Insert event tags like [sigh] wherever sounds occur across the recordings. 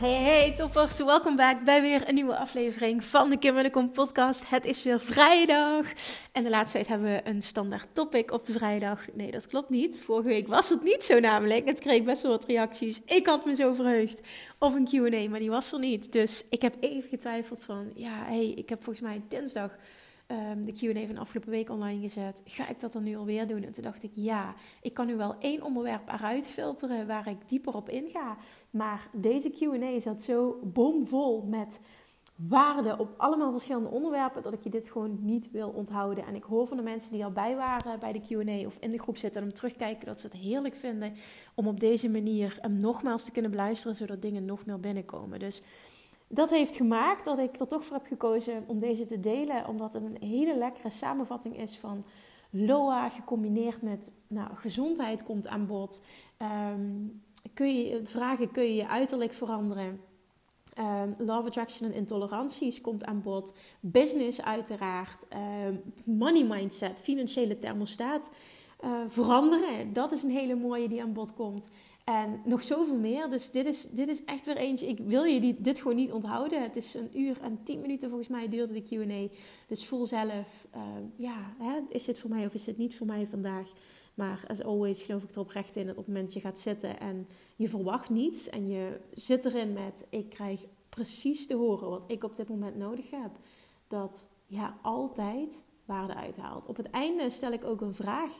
Hey, hey, toppers. Welkom back bij weer een nieuwe aflevering van de Kim en de podcast. Het is weer vrijdag. En de laatste tijd hebben we een standaard topic op de vrijdag. Nee, dat klopt niet. Vorige week was het niet zo namelijk. Het kreeg best wel wat reacties. Ik had me zo verheugd op een Q&A, maar die was er niet. Dus ik heb even getwijfeld van, ja, hey, ik heb volgens mij dinsdag um, de Q&A van afgelopen week online gezet. Ga ik dat dan nu alweer doen? En toen dacht ik, ja, ik kan nu wel één onderwerp eruit filteren waar ik dieper op inga. Maar deze Q&A zat zo bomvol met waarde op allemaal verschillende onderwerpen dat ik je dit gewoon niet wil onthouden. En ik hoor van de mensen die al bij waren bij de Q&A of in de groep zitten en hem terugkijken dat ze het heerlijk vinden om op deze manier hem nogmaals te kunnen beluisteren zodat dingen nog meer binnenkomen. Dus dat heeft gemaakt dat ik er toch voor heb gekozen om deze te delen. Omdat het een hele lekkere samenvatting is van LOA gecombineerd met nou, gezondheid komt aan bod. Um, kun je, vragen, kun je je uiterlijk veranderen? Um, love attraction en intoleranties komt aan bod. Business uiteraard. Um, money mindset, financiële thermostaat uh, veranderen. Dat is een hele mooie die aan bod komt. En nog zoveel meer. Dus dit is, dit is echt weer eentje. Ik wil je dit gewoon niet onthouden. Het is een uur en tien minuten volgens mij duurde de QA. Dus voel zelf, uh, ja, hè, is dit voor mij of is het niet voor mij vandaag? Maar as always geloof ik er oprecht in dat op het moment je gaat zitten en je verwacht niets. En je zit erin met, ik krijg precies te horen wat ik op dit moment nodig heb. Dat ja, altijd waarde uithaalt. Op het einde stel ik ook een vraag.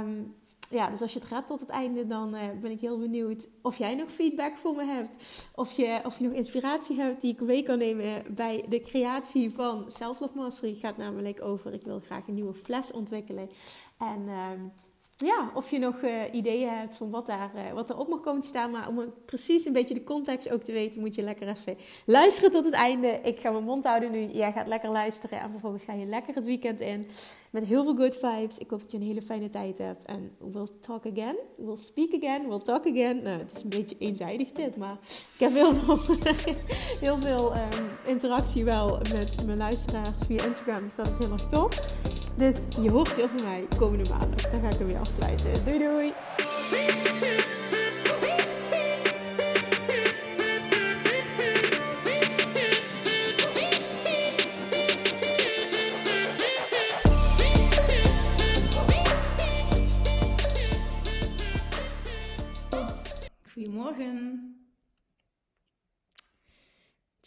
Um, ja, dus als je het gaat tot het einde, dan uh, ben ik heel benieuwd of jij nog feedback voor me hebt. Of je, of je nog inspiratie hebt die ik mee kan nemen bij de creatie van Self Love Mastery. Gaat namelijk over, ik wil graag een nieuwe fles ontwikkelen. En... Uh, ja, of je nog uh, ideeën hebt van wat, daar, uh, wat erop mag komen te staan. Maar om precies een beetje de context ook te weten, moet je lekker even luisteren tot het einde. Ik ga mijn mond houden nu. Jij gaat lekker luisteren. En vervolgens ga je lekker het weekend in. Met heel veel good vibes. Ik hoop dat je een hele fijne tijd hebt. En we'll talk again. We'll speak again. We'll talk again. Nou, het is een beetje eenzijdig dit. Maar ik heb heel veel, [laughs] heel veel um, interactie wel met mijn luisteraars via Instagram. Dus dat is heel erg tof. Dus je hoort veel van mij komende maandag. Dan ga ik hem weer afsluiten. Doei doei! Goedemorgen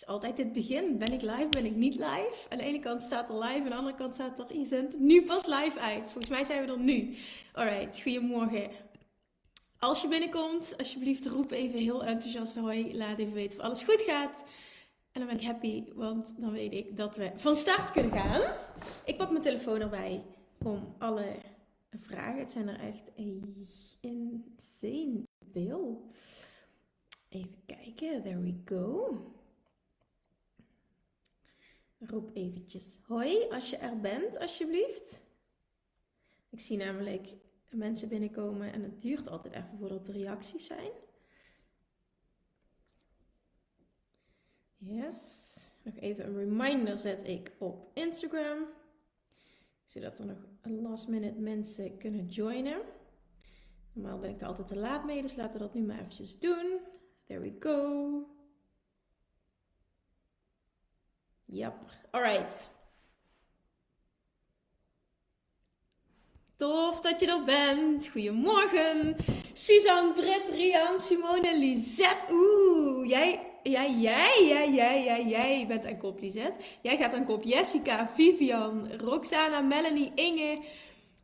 altijd het begin. Ben ik live, ben ik niet live? Aan de ene kant staat er live, aan de andere kant staat er, je nu pas live uit. Volgens mij zijn we er nu. Alright, goedemorgen. Als je binnenkomt, alsjeblieft roep even heel enthousiast hoi. Laat even weten of alles goed gaat. En dan ben ik happy, want dan weet ik dat we van start kunnen gaan. Ik pak mijn telefoon erbij om alle vragen. Het zijn er echt insane veel. Even kijken, there we go. Roep eventjes hoi als je er bent, alsjeblieft. Ik zie namelijk mensen binnenkomen en het duurt altijd even voordat er reacties zijn. Yes. Nog even een reminder zet ik op Instagram. Zodat er nog last minute mensen kunnen joinen. Normaal ben ik er altijd te laat mee, dus laten we dat nu maar eventjes doen. There we go. Yep, alright. Tof dat je er bent. Goedemorgen. Suzanne, Britt, Rian, Simone, Lisette. Oeh, jij, jij, jij, jij, jij, jij, bent aan kop, Lisette. Jij gaat aan kop. Jessica, Vivian, Roxana, Melanie, Inge,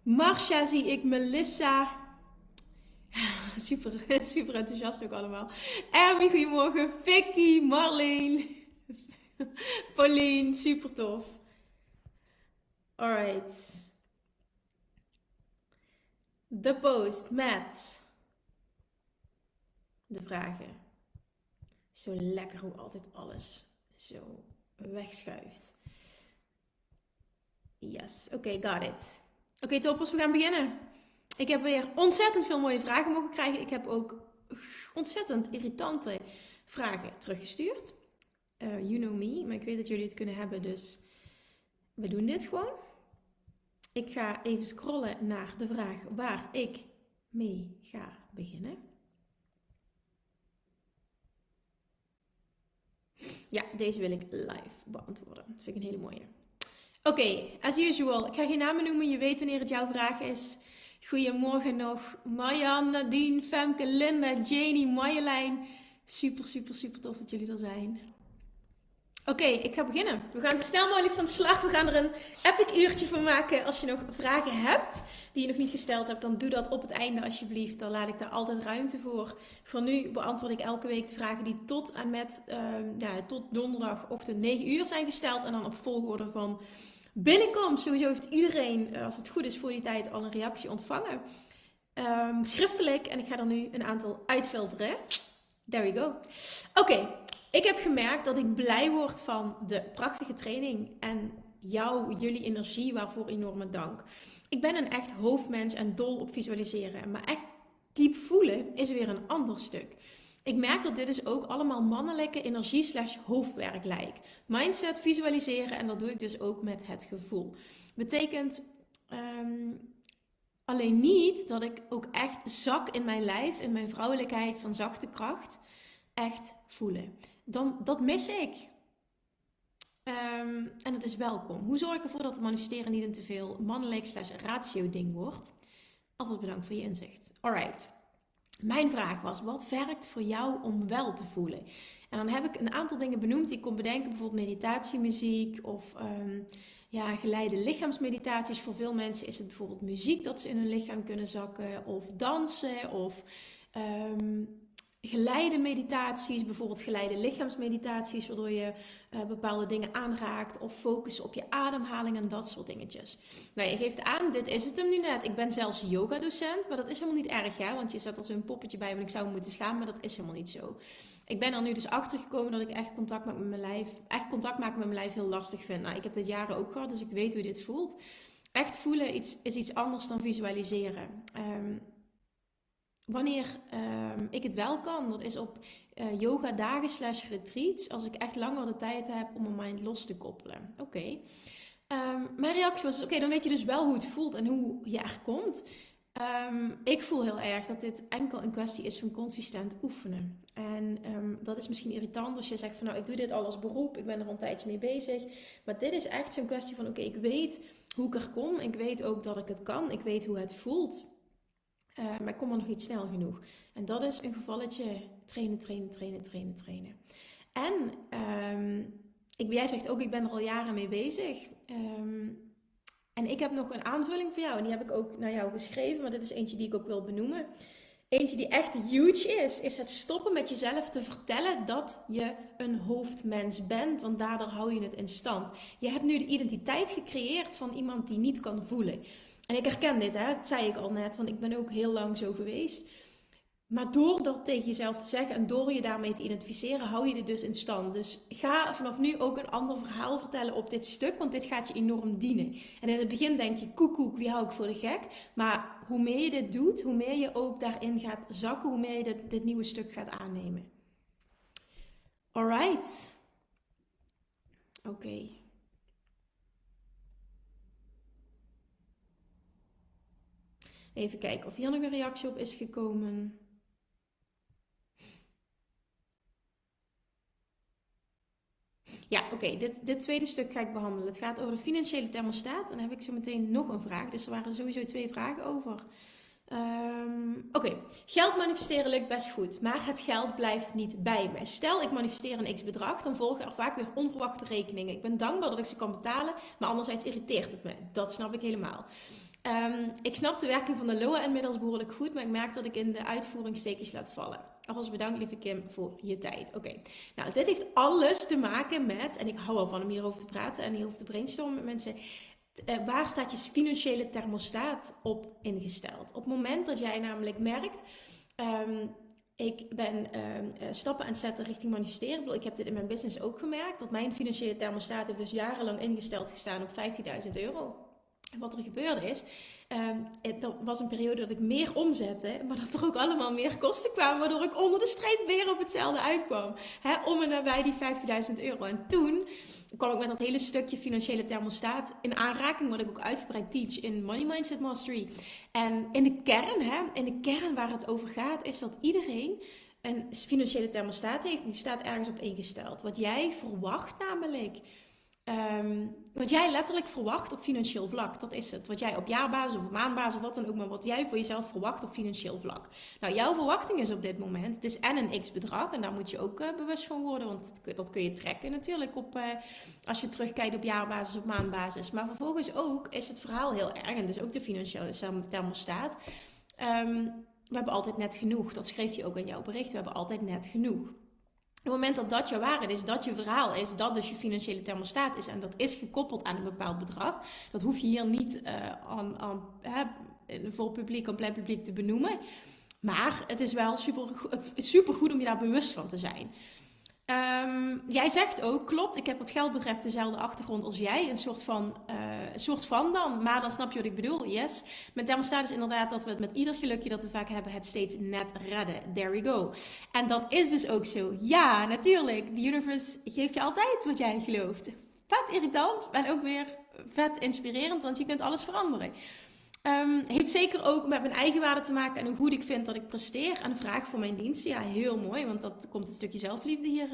Marcia zie ik, Melissa, [laughs] Super, super enthousiast ook allemaal. Erwin, goedemorgen. Vicky, Marleen, [laughs] Pauline, super tof. Alright. De post met de vragen. Zo lekker hoe altijd alles zo wegschuift. Yes, oké, got it. Oké, okay, toppers, we gaan beginnen. Ik heb weer ontzettend veel mooie vragen mogen krijgen. Ik heb ook ontzettend irritante vragen teruggestuurd. Uh, you know me, maar ik weet dat jullie het kunnen hebben, dus we doen dit gewoon. Ik ga even scrollen naar de vraag waar ik mee ga beginnen. Ja, deze wil ik live beantwoorden. Dat vind ik een hele mooie. Oké, as usual. Ik ga geen namen noemen. Je weet wanneer het jouw vraag is. Goedemorgen nog. Marjan, Nadine, Femke, Linda, Janie, Marjolein. Super, super, super tof dat jullie er zijn. Oké, ik ga beginnen. We gaan zo snel mogelijk van de slag. We gaan er een epic uurtje van maken. Als je nog vragen hebt die je nog niet gesteld hebt, dan doe dat op het einde alsjeblieft. Dan laat ik daar altijd ruimte voor. Voor nu beantwoord ik elke week de vragen die tot en met uh, ja, tot donderdagochtend 9 uur zijn gesteld. En dan op volgorde van binnenkomst. Sowieso heeft iedereen, eh, als het goed is voor die tijd, al een reactie ontvangen. Um, schriftelijk. En ik ga er nu een aantal uitfilteren. There we go. Oké, ik heb gemerkt dat ik blij word van de prachtige training en jou, jullie energie, waarvoor enorme dank. Ik ben een echt hoofdmens en dol op visualiseren. Maar echt diep voelen is weer een ander stuk. Ik merk dat dit dus ook allemaal mannelijke energie slash hoofdwerk lijkt. Mindset, visualiseren en dat doe ik dus ook met het gevoel. Betekent ehm, alleen niet dat ik ook echt zak in mijn lijf, in mijn vrouwelijkheid van zachte kracht, echt voelen. Dan, dat mis ik. Ehm, en het is welkom. Hoe zorg ik ervoor dat het manifesteren niet een te veel mannelijk slash ratio ding wordt? Alvast bedankt voor je inzicht. Alright. Mijn vraag was, wat werkt voor jou om wel te voelen? En dan heb ik een aantal dingen benoemd die ik kon bedenken. Bijvoorbeeld meditatiemuziek of um, ja, geleide lichaamsmeditaties. Voor veel mensen is het bijvoorbeeld muziek dat ze in hun lichaam kunnen zakken. Of dansen of... Um, geleide meditaties, bijvoorbeeld geleide lichaamsmeditaties, waardoor je uh, bepaalde dingen aanraakt of focus op je ademhaling en dat soort dingetjes. Nou, je geeft aan, dit is het hem nu net. Ik ben zelfs yoga-docent, maar dat is helemaal niet erg, ja, want je zet er zo'n poppetje bij, want ik zou moeten schamen, maar dat is helemaal niet zo. Ik ben er nu dus achter gekomen dat ik echt contact met mijn lijf, echt contact maken met mijn lijf heel lastig vind. Nou, ik heb dit jaren ook gehad, dus ik weet hoe dit voelt. Echt voelen is iets anders dan visualiseren. Um, Wanneer um, ik het wel kan, dat is op uh, yoga dagen slash retreats. Als ik echt langer de tijd heb om mijn mind los te koppelen. Oké. Um, mijn reactie was, oké, dan weet je dus wel hoe het voelt en hoe je er komt. Um, ik voel heel erg dat dit enkel een kwestie is van consistent oefenen. En dat is misschien irritant als je zegt van nou, ik doe dit al als beroep, ik ben er al een tijdje mee bezig. Maar dit is echt zo'n kwestie van oké, ik weet hoe ik er kom. Ik weet ook dat ik het kan. Ik weet hoe het voelt. Uh, maar ik kom er nog niet snel genoeg. En dat is een gevalletje trainen, trainen, trainen, trainen, trainen. En um, ik, jij zegt ook, ik ben er al jaren mee bezig. Um, en ik heb nog een aanvulling voor jou. En die heb ik ook naar jou geschreven. Maar dit is eentje die ik ook wil benoemen. Eentje die echt huge is, is het stoppen met jezelf te vertellen dat je een hoofdmens bent, want daardoor hou je het in stand. Je hebt nu de identiteit gecreëerd van iemand die niet kan voelen. En ik herken dit, hè, dat zei ik al net, want ik ben ook heel lang zo geweest. Maar door dat tegen jezelf te zeggen en door je daarmee te identificeren, hou je dit dus in stand. Dus ga vanaf nu ook een ander verhaal vertellen op dit stuk, want dit gaat je enorm dienen. En in het begin denk je, koekoek, wie hou ik voor de gek? Maar hoe meer je dit doet, hoe meer je ook daarin gaat zakken, hoe meer je dit, dit nieuwe stuk gaat aannemen. Alright. Oké. Even kijken of hier nog een reactie op is gekomen. Ja, oké. Dit, dit tweede stuk ga ik behandelen. Het gaat over de financiële thermostaat. En dan heb ik zo meteen nog een vraag. Dus er waren sowieso twee vragen over. Um, oké, geld manifesteren lukt best goed, maar het geld blijft niet bij me. Stel ik manifesteer een x bedrag, dan volgen er vaak weer onverwachte rekeningen. Ik ben dankbaar dat ik ze kan betalen, maar anderzijds irriteert het me. Dat snap ik helemaal. Ehm, ik snap de werking van de LOA inmiddels behoorlijk goed, maar ik merk dat ik in de uitvoering steekjes laat vallen. Alvast bedankt, lieve Kim, voor je tijd. Oké, nou, dit heeft alles te maken met, en ik hou ervan om hierover te praten en hierover te brainstormen met mensen. Uh, waar staat je financiële thermostaat op ingesteld? Op het moment dat jij namelijk merkt. Um, ik ben ehm, eh, stappen aan het zetten richting manifesteren. Ik, heb dit in mijn business ook gemerkt. Dat mijn financiële thermostaat heeft dus jarenlang ingesteld gestaan op 15.000 euro. Wat er gebeurde is, um, er was een periode dat ik meer omzette, maar dat er ook allemaal meer kosten kwamen, waardoor ik onder de streep weer op hetzelfde uitkwam. Om en nabij die 15.000 euro. En toen kwam ik met dat hele stukje financiële thermostaat in aanraking, wat ik ook uitgebreid teach in Money Mindset Mastery. En in de kern, hè, in de kern waar het over gaat, is dat iedereen een financiële thermostaat heeft. Die staat ergens op ingesteld. Wat jij verwacht namelijk Ehm, wat jij letterlijk verwacht op financieel vlak, dat is het. Wat jij op jaarbasis of maandbasis of wat dan ook, maar wat jij voor jezelf verwacht op financieel vlak. Nou, jouw verwachting is op dit moment, het is en een x-bedrag en daar moet je ook uh, bewust van worden, want dat, kun je trekken natuurlijk op, uh, als je terugkijkt op jaarbasis of maandbasis. Maar vervolgens ook is het verhaal heel erg, en dus ook de financiële thermostaat. Um, we hebben altijd net genoeg, dat schreef je ook in jouw bericht, we hebben altijd net genoeg het moment dat dat je waarheid is, dat je verhaal is, dat dus je financiële thermostaat is en dat is gekoppeld aan een bepaald bedrag, dat hoef je hier niet uh, aan, aan hè, vol publiek, aan plein publiek te benoemen. Maar het is wel super, super goed om je daar bewust van te zijn. Um, jij zegt ook, klopt, ik heb wat geld betreft dezelfde achtergrond als jij. Een soort van, een soort van dan, maar dan snap je wat ik bedoel. Yes. Thermostaat is inderdaad dat we het met ieder gelukje dat we vaak hebben, het steeds net redden. There we go. En dat is dus ook zo. Ja, natuurlijk. De universe geeft je altijd wat jij gelooft. Vet irritant, en ook weer vet inspirerend, want je kunt alles veranderen. Um, heeft zeker ook met mijn eigen waarde te maken en hoe goed ik vind dat ik presteer. En vraag voor mijn diensten. Ja, heel mooi, want dat komt een stukje zelfliefde hier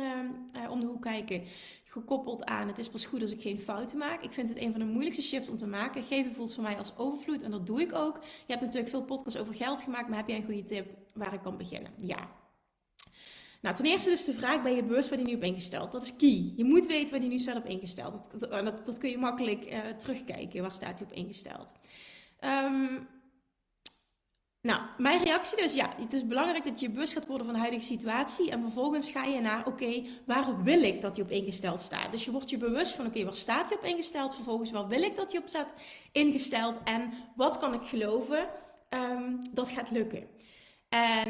uh, om de hoek kijken. Gekoppeld aan het is pas goed als ik geen fouten maak. Ik vind het een van de moeilijkste shifts om te maken. Geven voelt voor mij als overvloed en dat doe ik ook. Je hebt natuurlijk veel podcasts over geld gemaakt, maar heb jij een goede tip waar ik kan beginnen? Ja. Nou, ten eerste dus de vraag, ben je bewust waar die nu op ingesteld? Dat is key. Je moet weten waar die nu staat op ingesteld. Dat, dat, kun je makkelijk uh, terugkijken. Waar staat hij op ingesteld? Um, nou, mijn reactie dus, ja, het is belangrijk dat je bewust gaat worden van de huidige situatie. En vervolgens ga je naar, oké, waar wil ik dat hij op ingesteld staat? Dus je wordt je bewust van, oké, waar staat hij op ingesteld? Vervolgens, waar wil ik dat hij op staat ingesteld? En wat kan ik geloven um, dat gaat lukken? En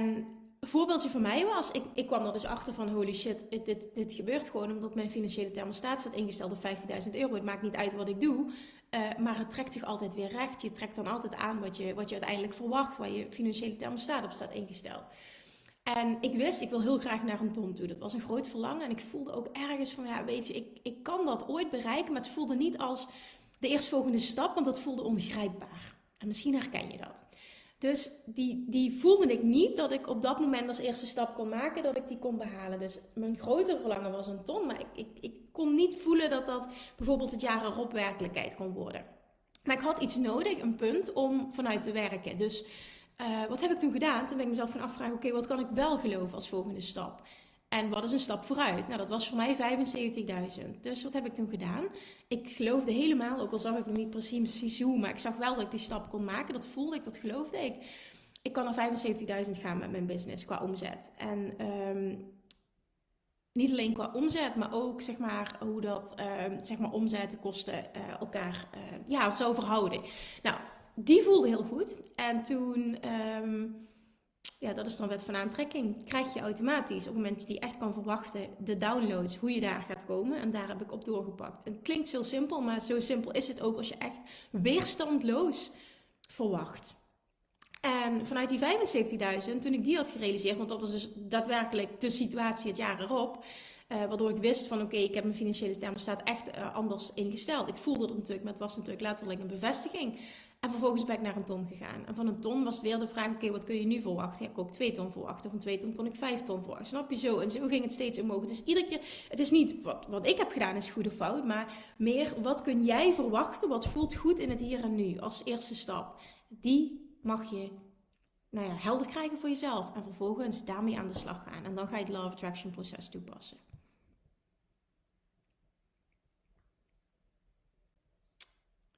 een voorbeeldje van mij was, ik, ik kwam er dus achter van holy shit, dit, dit gebeurt gewoon omdat mijn financiële thermostaat staat ingesteld op 15.000 euro. Het maakt niet uit wat ik doe, uh, maar het trekt zich altijd weer recht. Je trekt dan altijd aan wat je, wat je uiteindelijk verwacht, waar je financiële thermostaat op staat ingesteld. En ik wist, ik wil heel graag naar een ton toe. Dat was een groot verlangen. En ik voelde ook ergens van, ja, weet je, ik, ik kan dat ooit bereiken. Maar het voelde niet als de eerstvolgende stap, want dat voelde ongrijpbaar. En misschien herken je dat. Dus die, die voelde ik niet dat ik op dat moment als eerste stap kon maken, dat ik die kon behalen. Dus mijn grotere verlangen was een ton, maar ik, ik, ik kon niet voelen dat dat bijvoorbeeld het jaar erop werkelijkheid kon worden. Maar ik had iets nodig, een punt, om vanuit te werken. Dus uh, wat heb ik toen gedaan? Toen ben ik mezelf gaan afvragen, oké, wat kan ik wel geloven als volgende stap? En wat is een stap vooruit? Nou, dat was voor mij 75.000. Dus wat heb ik toen gedaan? Ik geloofde helemaal, ook al zag ik nog niet precies hoe, maar ik zag wel dat ik die stap kon maken. Dat voelde ik, dat geloofde ik. Ik kan naar 75.000 gaan met mijn business qua omzet. En um, niet alleen qua omzet, maar ook zeg maar, hoe dat um, zeg maar, omzet, kosten uh, elkaar uh, ja, zo verhouden. Nou, die voelde heel goed. En toen. Um, ja, dat is dan wet van aantrekking. Krijg je automatisch op het moment die echt kan verwachten, de downloads, hoe je daar gaat komen. En daar heb ik op doorgepakt. Het klinkt heel simpel, maar zo simpel is het ook als je echt weerstandloos verwacht. En vanuit die 75.000, toen ik die had gerealiseerd, want dat was dus daadwerkelijk de situatie het jaar erop. Uh, waardoor ik wist van oké, ik heb mijn financiële thermostaat echt uh, anders ingesteld. Ik voelde het natuurlijk, maar het was natuurlijk letterlijk een bevestiging. En vervolgens ben ik naar een ton gegaan. En van een ton was weer de vraag: oké, wat kun je nu verwachten? Ik kon ook twee ton verwachten. Van twee ton kon ik vijf ton verwachten. Snap je zo? En zo ging het steeds omhoog. Dus iedere keer, het is niet wat, wat ik heb gedaan is goed of fout, maar meer wat kun jij verwachten? Wat voelt goed in het hier en nu als eerste stap? Die mag je nou ja, helder krijgen voor jezelf. En vervolgens daarmee aan de slag gaan. En dan ga je het Law of Attraction proces toepassen.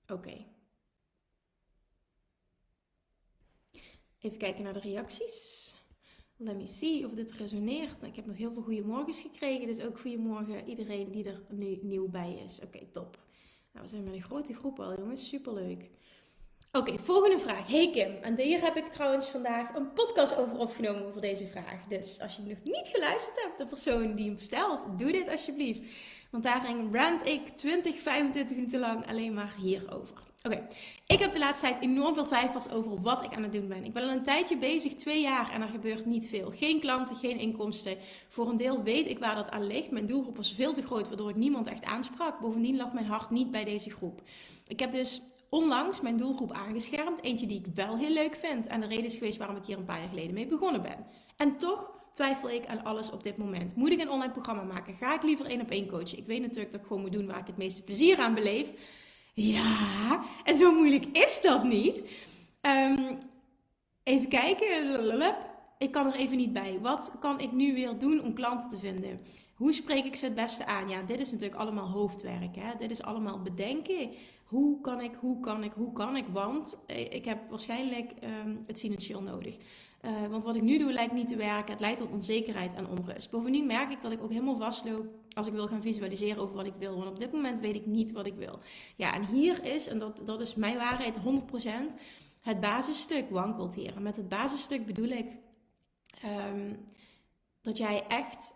Oké. Even kijken naar de reacties. Let me see of dit resoneert. Ik heb nog heel veel goede morgens gekregen. Dus ook goedemorgen iedereen die er nu nieuw bij is. Oké, top. Nou, we zijn met een grote groep al, jongens. Superleuk. Oké, volgende vraag. Hey Kim, en hier heb ik trouwens vandaag een podcast over opgenomen over deze vraag. Dus als je nog niet geluisterd hebt, de persoon die hem stelt, doe dit alsjeblieft. Want daarin rant ik 20, 25 minuten lang alleen maar hierover. Oké, ik heb de laatste tijd enorm veel twijfels over wat ik aan het doen ben. Ik ben al een tijdje bezig, twee jaar, en er gebeurt niet veel. Geen klanten, geen inkomsten. Voor een deel weet ik waar dat aan ligt. Mijn doelgroep was veel te groot, waardoor ik niemand echt aansprak. Bovendien lag mijn hart niet bij deze groep. Ik heb dus onlangs mijn doelgroep aangeschermd. Eentje die ik wel heel leuk vind. En de reden is geweest waarom ik hier een paar jaar geleden mee begonnen ben. En toch twijfel ik aan alles op dit moment. Moet ik een online programma maken? Ga ik liever één op één coachen? Ik weet natuurlijk dat ik gewoon moet doen waar ik het meeste plezier aan beleef. Ja, en zo moeilijk is dat niet. Ehm, even kijken. Ik kan er even niet bij. Wat kan ik nu weer doen om klanten te vinden? Hoe spreek ik ze het beste aan? Ja, dit is natuurlijk allemaal hoofdwerk. Hè? Dit is allemaal bedenken. Hoe kan ik, hoe kan ik, hoe kan ik? Want eh, ik heb waarschijnlijk ehm, het financieel nodig. Uh, want wat ik nu doe lijkt niet te werken. Het leidt tot onzekerheid en onrust. Bovendien merk ik dat ik ook helemaal vastloop als ik wil gaan visualiseren over wat ik wil. Want op dit moment weet ik niet wat ik wil. Ja, en hier is, en dat, dat is mijn waarheid 100%, het basisstuk wankelt hier. En met het basisstuk bedoel ik um, dat jij echt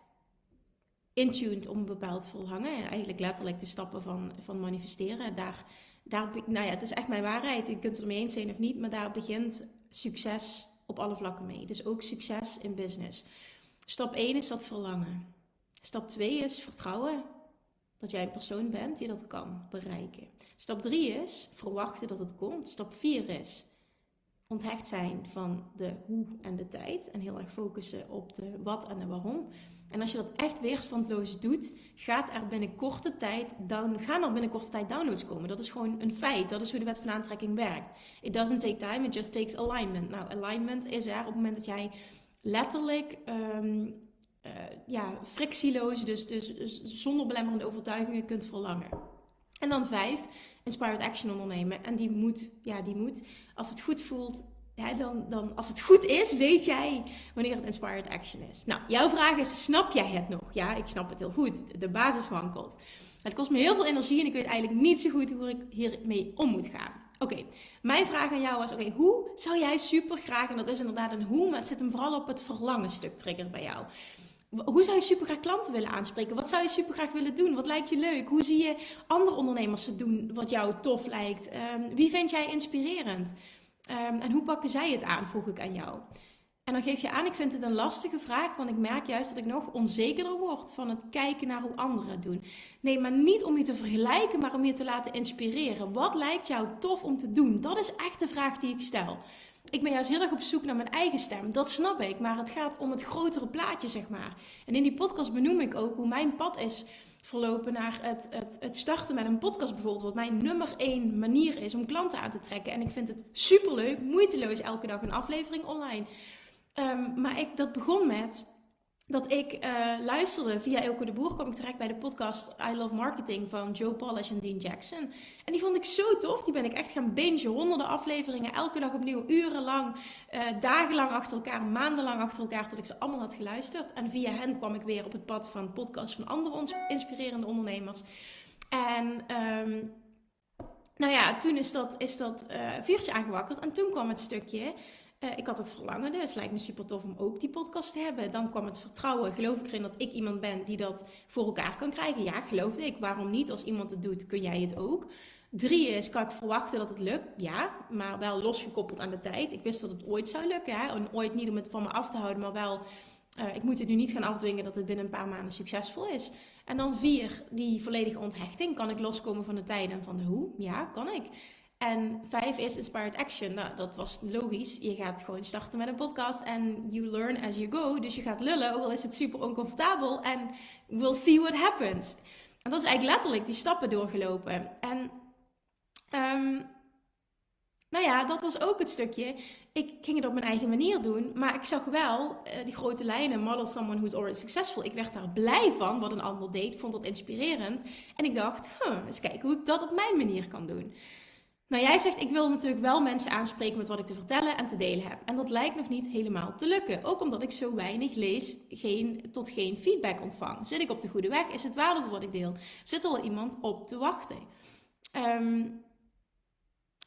intuned om een bepaald verlangen. Eigenlijk letterlijk de stappen van, van manifesteren. Daar, daar, nou ja, het is echt mijn waarheid. Je kunt het ermee eens zijn of niet, maar daar begint succes op alle vlakken mee. Dus ook succes in business. Stap 1 is dat verlangen. Stap 2 is vertrouwen dat jij een persoon bent die dat kan bereiken. Stap 3 is verwachten dat het komt. Stap 4 is onthecht zijn van de hoe en de tijd en heel erg focussen op de wat en de waarom. En als je dat echt weerstandloos doet, gaat er binnen korte tijd gaan er binnen korte tijd downloads komen. Dat is gewoon een feit. Dat is hoe de wet van aantrekking werkt. It doesn't take time, it just takes alignment. Nou, alignment is er op het moment dat jij letterlijk um, uh, ja, frictieloos, dus, dus, dus zonder belemmerende overtuigingen kunt verlangen. En dan vijf, inspired action ondernemen. En die moet, ja, die moet, als het goed voelt, dan, dan, als het goed is, weet jij wanneer het inspired action is. Nou, jouw vraag is, snap jij het nog? Ja, ik snap het heel goed. De basis wankelt. Het kost me heel veel energie en ik weet eigenlijk niet zo goed hoe ik hiermee om moet gaan. Oké, mijn vraag aan jou was, oké, hoe zou jij super graag, en dat is inderdaad een hoe, maar het zit hem vooral op het verlangen stuk trigger bij jou. Hoe zou je super graag klanten willen aanspreken? Wat zou je super graag willen doen? Wat lijkt je leuk? Hoe zie je andere ondernemers het doen wat jou tof lijkt? Um, wie vind jij inspirerend? Um, en hoe pakken zij het aan, vroeg ik aan jou. En dan geef je aan, ik vind het een lastige vraag, want ik merk juist dat ik nog onzekerder word van het kijken naar hoe anderen het doen. Nee, maar niet om je te vergelijken, maar om je te laten inspireren. Wat lijkt jou tof om te doen? Dat is echt de vraag die ik stel ik ben juist heel erg op zoek naar mijn eigen stem. Dat snap ik. Maar het gaat om het grotere plaatje, zeg maar. En in die podcast benoem ik ook hoe mijn pad is verlopen naar het, het, het starten met een podcast bijvoorbeeld. Wat mijn nummer één manier is om klanten aan te trekken. En ik vind het superleuk, moeiteloos elke dag een aflevering online. Um, maar ik, dat begon met dat ik uh, luisterde via Elke de Boer, kwam ik terecht bij de podcast I Love Marketing van Joe Polish en Dean Jackson. En die vond ik zo tof. Die ben ik echt gaan bingen. Honderden afleveringen, elke dag opnieuw, urenlang, uh, dagenlang achter elkaar, maandenlang achter elkaar, tot ik ze allemaal had geluisterd. En via hen kwam ik weer op het pad van podcasts van andere inspirerende ondernemers. En um, nou ja, toen is dat, is dat uh, vuurtje aangewakkerd. En toen kwam het stukje uh, ik had het verlangen, dus lijkt me super tof om ook die podcast te hebben. Dan kwam het vertrouwen. Geloof ik erin dat ik iemand ben die dat voor elkaar kan krijgen? Ja, geloofde ik. Waarom niet? Als iemand het doet, kun jij het ook. Drie is, kan ik verwachten dat het lukt? Ja, maar wel losgekoppeld aan de tijd. Ik wist dat het ooit zou lukken. Hè? En ooit niet om het van me af te houden, maar wel... Uh, ik moet het nu niet gaan afdwingen dat het binnen een paar maanden succesvol is. En dan vier, die volledige onthechting. Kan ik loskomen van de tijd en van de hoe? Ja, kan ik. En vijf is inspired action. Nou, dat was logisch. Je gaat gewoon starten met een podcast en you learn as you go. Dus je gaat lullen, ook al is het super oncomfortabel. En we'll see what happens. En dat is eigenlijk letterlijk die stappen doorgelopen. En um, nou ja, dat was ook het stukje. Ik ging het op mijn eigen manier doen, maar ik zag wel uh, die grote lijnen, model someone who's already successful. Ik werd daar blij van wat een ander deed, ik vond dat inspirerend. En ik dacht, huh, eens kijken hoe ik dat op mijn manier kan doen. Nou, jij zegt, ik wil natuurlijk wel mensen aanspreken met wat ik te vertellen en te delen heb. En dat lijkt nog niet helemaal te lukken. Ook omdat ik zo weinig lees, geen, tot geen feedback ontvang. Zit ik op de goede weg? Is het waardevol wat ik deel? Zit er wel iemand op te wachten? Um,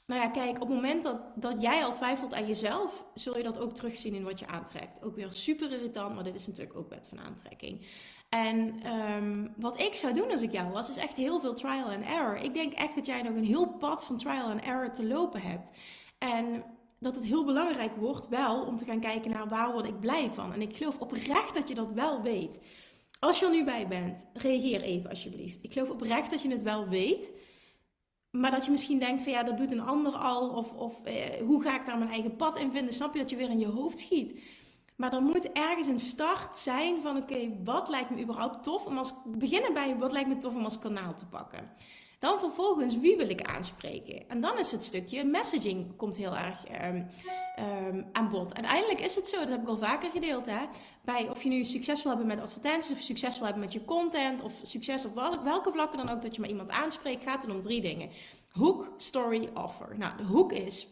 nou ja, kijk, op het moment dat, dat jij al twijfelt aan jezelf, zul je dat ook terugzien in wat je aantrekt. Ook weer super irritant, maar dit is natuurlijk ook wet van aantrekking. En ehm, wat ik zou doen als ik jou was, is echt heel veel trial and error. Ik denk echt dat jij nog een heel pad van trial and error te lopen hebt. En dat het heel belangrijk wordt wel om te gaan kijken naar waar word ik blij van. En ik geloof oprecht dat je dat wel weet. Als je er nu bij bent, reageer even alsjeblieft. Ik geloof oprecht dat je het wel weet. Maar dat je misschien denkt van ja, dat doet een ander al. Of, of eh, hoe ga ik daar mijn eigen pad in vinden? Snap je dat je weer in je hoofd schiet? Maar er moet ergens een start zijn van oké, wat lijkt me überhaupt tof om als beginnen bij wat lijkt me tof om als kanaal te pakken. Dan vervolgens, wie wil ik aanspreken? En dan is het stukje messaging komt heel erg um, um, aan bod. Uiteindelijk is het zo, dat heb ik al vaker gedeeld, hè? bij of je nu succes wil hebben met advertenties, of succes wil hebben met je content, of succes op welke vlakken dan ook dat je maar iemand aanspreekt, gaat het om drie dingen. Hook, story, offer. Nou, de hoek is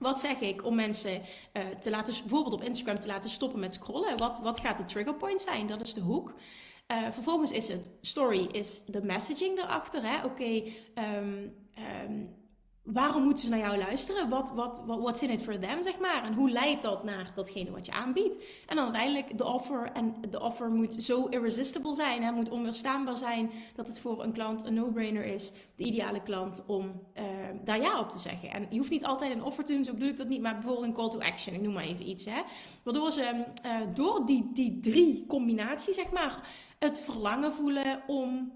wat zeg ik om mensen uh, te laten, bijvoorbeeld op Instagram te laten stoppen met scrollen? Wat, wat gaat de trigger point zijn? Dat is de hoek. Uh, vervolgens is het story, is de messaging erachter. Oké, okay, um, um, waarom moeten ze naar jou luisteren? Wat, wat, what's in it for them, zeg maar? En hoe leidt dat naar datgene wat je aanbiedt? En dan uiteindelijk de offer. En de offer moet zo irresistible zijn, hè? moet onweerstaanbaar zijn, dat het voor een klant een no-brainer is, de ideale klant, om uh, daar ja op te zeggen. En je hoeft niet altijd een offer te doen, zo bedoel ik dat niet, maar bijvoorbeeld een call to action, ik noem maar even iets. Hè? Waardoor ze uh, door die, die drie combinatie, zeg maar, het verlangen voelen om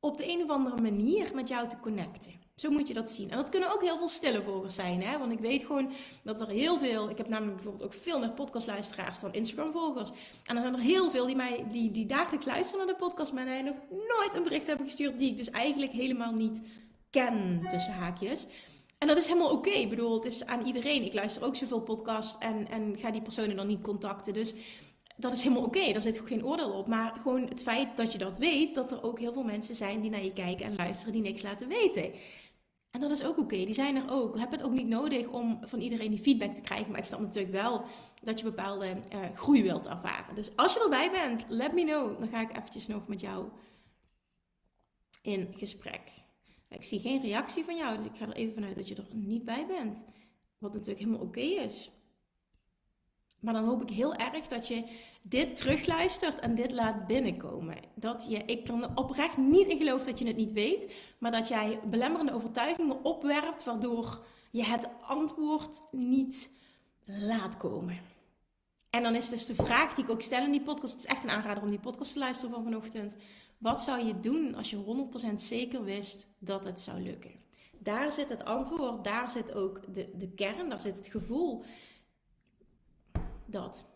op de een of andere manier met jou te connecten. Zo moet je dat zien. En dat kunnen ook heel veel stille volgers zijn. Hè? Want ik weet gewoon dat er heel veel. Ik heb namelijk bijvoorbeeld ook veel meer podcastluisteraars dan Instagram-volgers. En er zijn er heel veel die, mij, die, die dagelijks luisteren naar de podcast. Maar mij nog nooit een bericht hebben gestuurd. die ik dus eigenlijk helemaal niet ken. Tussen haakjes. En dat is helemaal oké. Ik bedoel, het is aan iedereen. Ik luister ook zoveel podcasts. En, en ga die personen dan niet contacten. Dus dat is helemaal oké, daar zit geen oordeel op. Maar gewoon het feit dat je dat weet, dat er ook heel veel mensen zijn die naar je kijken en luisteren, die niks laten weten. En dat is ook oké, die zijn er ook. Je hebt het ook niet nodig om van iedereen die feedback te krijgen. Maar ik snap natuurlijk wel dat je bepaalde uh, groei wilt ervaren. Dus als je erbij bent, let me know. Dan ga ik eventjes nog met jou in gesprek. Ik zie geen reactie van jou, dus ik ga er even vanuit dat je er niet bij bent. Wat natuurlijk helemaal oké is. Maar dan hoop ik heel erg dat je dit terugluistert en dit laat binnenkomen. Dat je, ik kan oprecht niet in geloof dat je het niet weet, maar dat jij belemmerende overtuigingen opwerpt, waardoor je het antwoord niet laat komen. En dan is dus de vraag die ik ook stel in die podcast, het is echt een aanrader om die podcast te luisteren van vanochtend. Wat zou je doen als je 100% zeker wist dat het zou lukken? Daar zit het antwoord, daar zit ook de, de kern, daar zit het gevoel dat.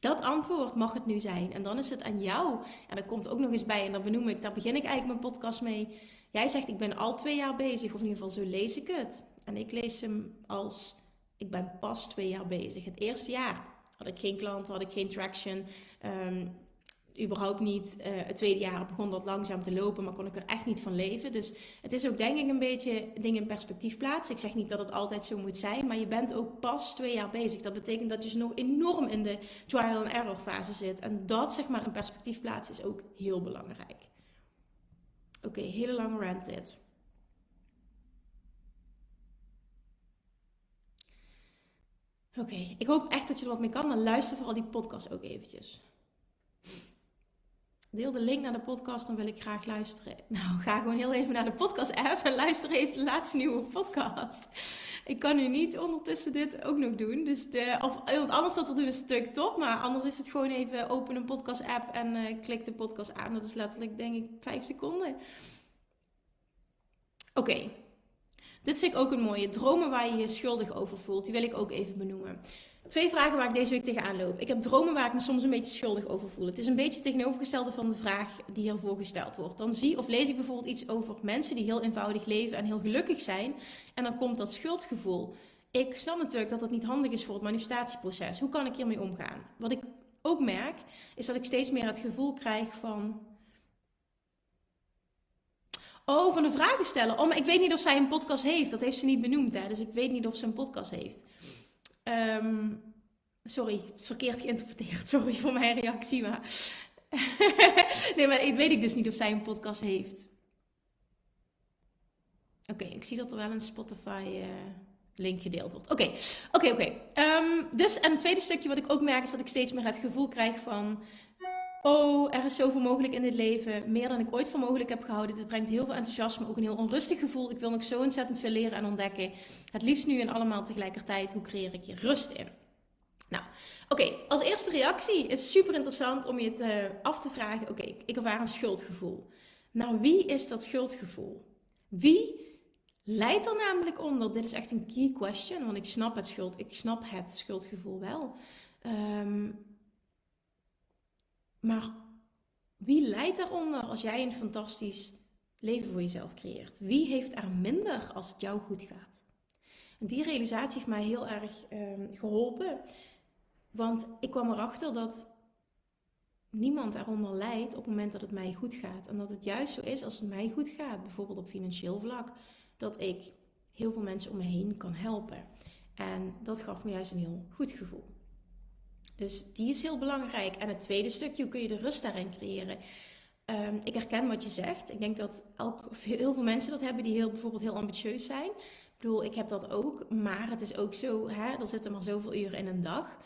Dat antwoord mag het nu zijn. En dan is het aan jou. En dat komt ook nog eens bij. En dat benoem ik, daar begin ik eigenlijk mijn podcast mee. Jij zegt, ik ben al twee jaar bezig. Of in ieder geval, zo lees ik het. En ik lees hem als, ik ben pas twee jaar bezig. Het eerste jaar had ik geen klanten, had ik geen traction. Um, überhaupt niet. Uh, het tweede jaar begon dat langzaam te lopen, maar kon ik er echt niet van leven. Dus het is ook denk ik een beetje dingen in perspectief plaatsen. Ik zeg niet dat het altijd zo moet zijn, maar je bent ook pas twee jaar bezig. Dat betekent dat je dus nog enorm in de trial and error fase zit. En dat zeg maar in perspectief plaatsen is ook heel belangrijk. Oké, hele lange rant dit. Oké, ik hoop echt dat je er wat mee kan, maar luister vooral die podcast ook eventjes. Deel de link naar de podcast, dan wil ik graag luisteren. [laughs] Nou, ga gewoon heel even naar de podcast-app en luister even de laatste nieuwe podcast. Ik kan nu niet ondertussen dit ook nog doen. Dus de, of iemand anders dat te doen is natuurlijk top. Maar anders is het gewoon even open een podcast-app en uh, klik de podcast aan. Dat is letterlijk, denk ik, vijf seconden. Oké. Dit vind ik ook een mooie. Dromen waar je je schuldig over voelt. Die wil ik ook even benoemen. Twee vragen waar ik deze week tegenaan loop. Ik heb dromen waar ik me soms een beetje schuldig over voel. Het is een beetje tegenovergestelde van de vraag die hiervoor gesteld wordt. Dan zie of lees ik bijvoorbeeld iets over mensen die heel eenvoudig leven en heel gelukkig zijn. En dan komt dat schuldgevoel. Ik snap natuurlijk dat dat niet handig is voor het manifestatieproces. Hoe kan ik hiermee omgaan? Wat ik ook merk, is dat ik steeds meer het gevoel krijg van Oh, van de vragen stellen. Oh, maar ik weet niet of zij een podcast heeft. Dat heeft ze niet benoemd, hè. Dus ik weet niet of ze een podcast heeft. Ehm, sorry, verkeerd geïnterpreteerd. [laughs] Sorry voor mijn reactie, maar... [laughs] nee, maar ik weet ik dus niet of zij een podcast heeft. Oké, ik zie dat er wel een Spotify uh, link gedeeld wordt. Oké, oké, oké. Ehm, dus, en het tweede stukje wat ik ook merk is dat ik steeds meer het gevoel krijg van... Oh, er is zoveel mogelijk in dit leven. Meer dan ik ooit voor mogelijk heb gehouden. Dit brengt heel veel enthousiasme, ook een heel onrustig gevoel. Ik wil nog zo ontzettend veel leren en ontdekken. Het liefst nu en allemaal tegelijkertijd. Hoe creëer ik je rust in? Nou, oké, als eerste reactie is super interessant om je te, af te vragen: oké, ik ervaar een schuldgevoel. Naar wie is dat schuldgevoel? Wie leidt er namelijk onder? Dit is echt een key question, want ik snap het, schuld, ik snap het schuldgevoel wel. Um, maar wie leidt daaronder als jij een fantastisch leven voor jezelf creëert? Wie heeft er minder als het jou goed gaat? En die realisatie heeft mij heel erg um, geholpen. Want ik kwam erachter dat niemand eronder lijdt op het moment dat het mij goed gaat. En dat het juist zo is als het mij goed gaat, bijvoorbeeld op financieel vlak, dat ik heel veel mensen om me heen kan helpen. En dat gaf me juist een heel goed gevoel. Dus die is heel belangrijk. En het tweede stukje, hoe kun je de rust daarin creëren? Ehm, ik herken wat je zegt. Ik denk dat elk, heel veel mensen dat hebben die heel, bijvoorbeeld heel ambitieus zijn. Ik bedoel, ik heb dat ook. Maar het is ook zo, hè, er zitten maar zoveel uren in een dag.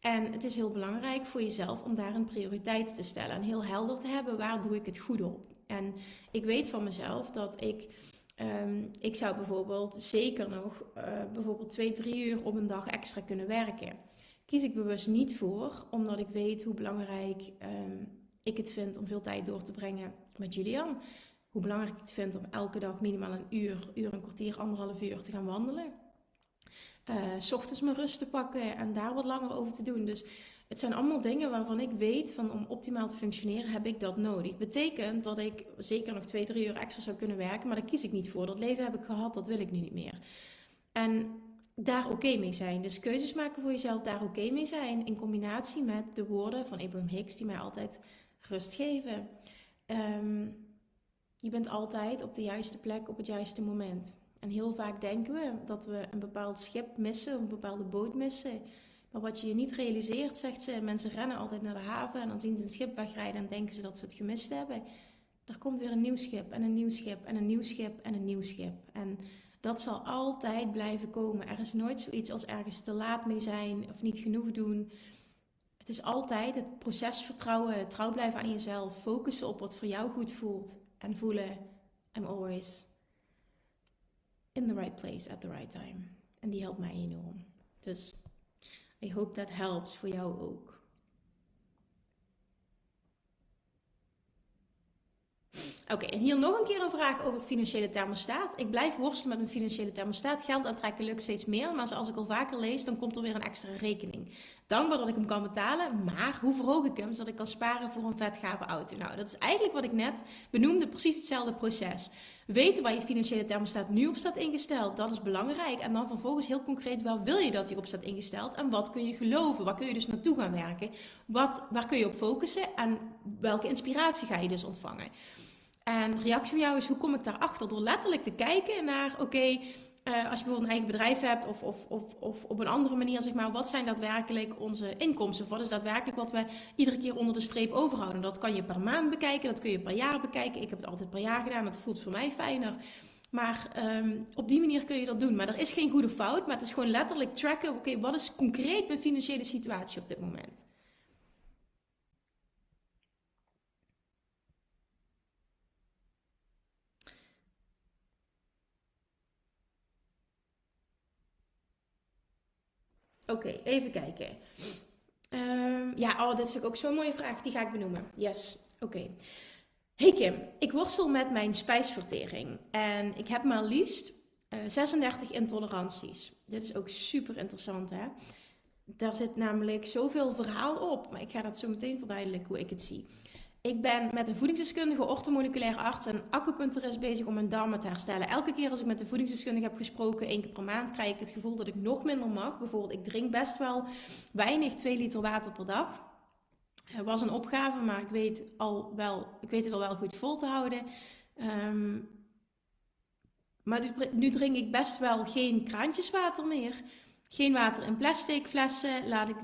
En het is heel belangrijk voor jezelf om daar een prioriteit te stellen. En heel helder te hebben, waar doe ik het goed op? En ik weet van mezelf dat ik... Ehm, ik zou bijvoorbeeld zeker nog uh, bijvoorbeeld twee, drie uur op een dag extra kunnen werken kies ik bewust niet voor, omdat ik weet hoe belangrijk um, ik het vind om veel tijd door te brengen met Julian. Hoe belangrijk ik het vind om elke dag minimaal een uur, uur, een kwartier, anderhalf uur te gaan wandelen. Uh, s ochtends mijn rust te pakken en daar wat langer over te doen. Dus het zijn allemaal dingen waarvan ik weet van om optimaal te functioneren heb ik dat nodig. Betekent dat ik zeker nog twee, drie uur extra zou kunnen werken, maar daar kies ik niet voor. Dat leven heb ik gehad, dat wil ik nu niet meer. En daar oké mee zijn. Dus keuzes maken voor jezelf, daar oké mee zijn. In combinatie met de woorden van Abraham Hicks, die mij altijd rust geven. Ehm, je bent altijd op de juiste plek op het juiste moment. En heel vaak denken we dat we een bepaald schip missen, een bepaalde boot missen. Maar wat je niet realiseert, zegt ze, mensen rennen altijd naar de haven en dan zien ze een schip wegrijden en denken ze dat ze het gemist hebben. Er komt weer een nieuw schip en een nieuw schip en een nieuw schip en een nieuw schip. En dat zal altijd blijven komen. Er is nooit zoiets als ergens te laat mee zijn of niet genoeg doen. Het is altijd het proces vertrouwen, trouw blijven aan jezelf, focussen op wat voor jou goed voelt en voelen I'm always in the right place at the right time. En die helpt mij enorm. Dus I hope that helps voor jou ook. Oké, en hier nog een keer een vraag over financiële thermostaat. Ik blijf worstelen met mijn financiële thermostaat. Geld aantrekken lukt steeds meer, maar zoals ik al vaker lees, dan komt er weer een extra rekening. Dankbaar dat ik hem kan betalen, maar hoe verhoog ik hem zodat ik kan sparen voor een vetgave auto? Nou, dat is eigenlijk wat ik net benoemde, precies hetzelfde proces. Weten waar je financiële thermostaat nu op staat ingesteld, dat is belangrijk. En dan vervolgens heel concreet, waar wil je dat hij op staat ingesteld? En wat kun je geloven? Waar kun je dus naartoe gaan werken? Wat, waar kun je op focussen? En welke inspiratie ga je dus ontvangen? En reactie van jou is, hoe kom ik daarachter? Door letterlijk te kijken naar, oké, eh, als je bijvoorbeeld een eigen bedrijf hebt of, of, of, of op een andere manier, zeg maar, wat zijn daadwerkelijk onze inkomsten? Of wat is daadwerkelijk wat we iedere keer onder de streep overhouden? Dat kan je per maand bekijken, dat kun je per jaar bekijken. Ik heb het altijd per jaar gedaan, dat voelt voor mij fijner. Maar ehm, op die manier kun je dat doen. Maar er is geen goede fout, maar het is gewoon letterlijk tracken, oké, wat is concreet mijn financiële situatie op dit moment? Oké, even kijken. Um, ja, oh, dit vind ik ook zo'n mooie vraag. Die ga ik benoemen. Yes, oké. Hey Kim, ik worstel met mijn spijsvertering. En ik heb maar liefst uh, eh, 36 intoleranties. Dit is ook super interessant, hè? Daar zit namelijk zoveel verhaal op. Maar ik ga dat zo meteen verduidelijken hoe ik het zie. Ik ben met een voedingsdeskundige, orthomoleculair arts en acupuncturist bezig om mijn darmen te herstellen. Elke keer als ik met de voedingsdeskundige heb gesproken, één keer per maand, krijg ik het gevoel dat ik nog minder mag. Bijvoorbeeld, ik drink best wel weinig, 2 liter water per dag. Het was een opgave, maar ik weet, al wel, ik weet het al wel goed vol te houden. Um, Maar nu drink ik best wel geen kraantjeswater meer. Geen water in plastic flessen. Laat ik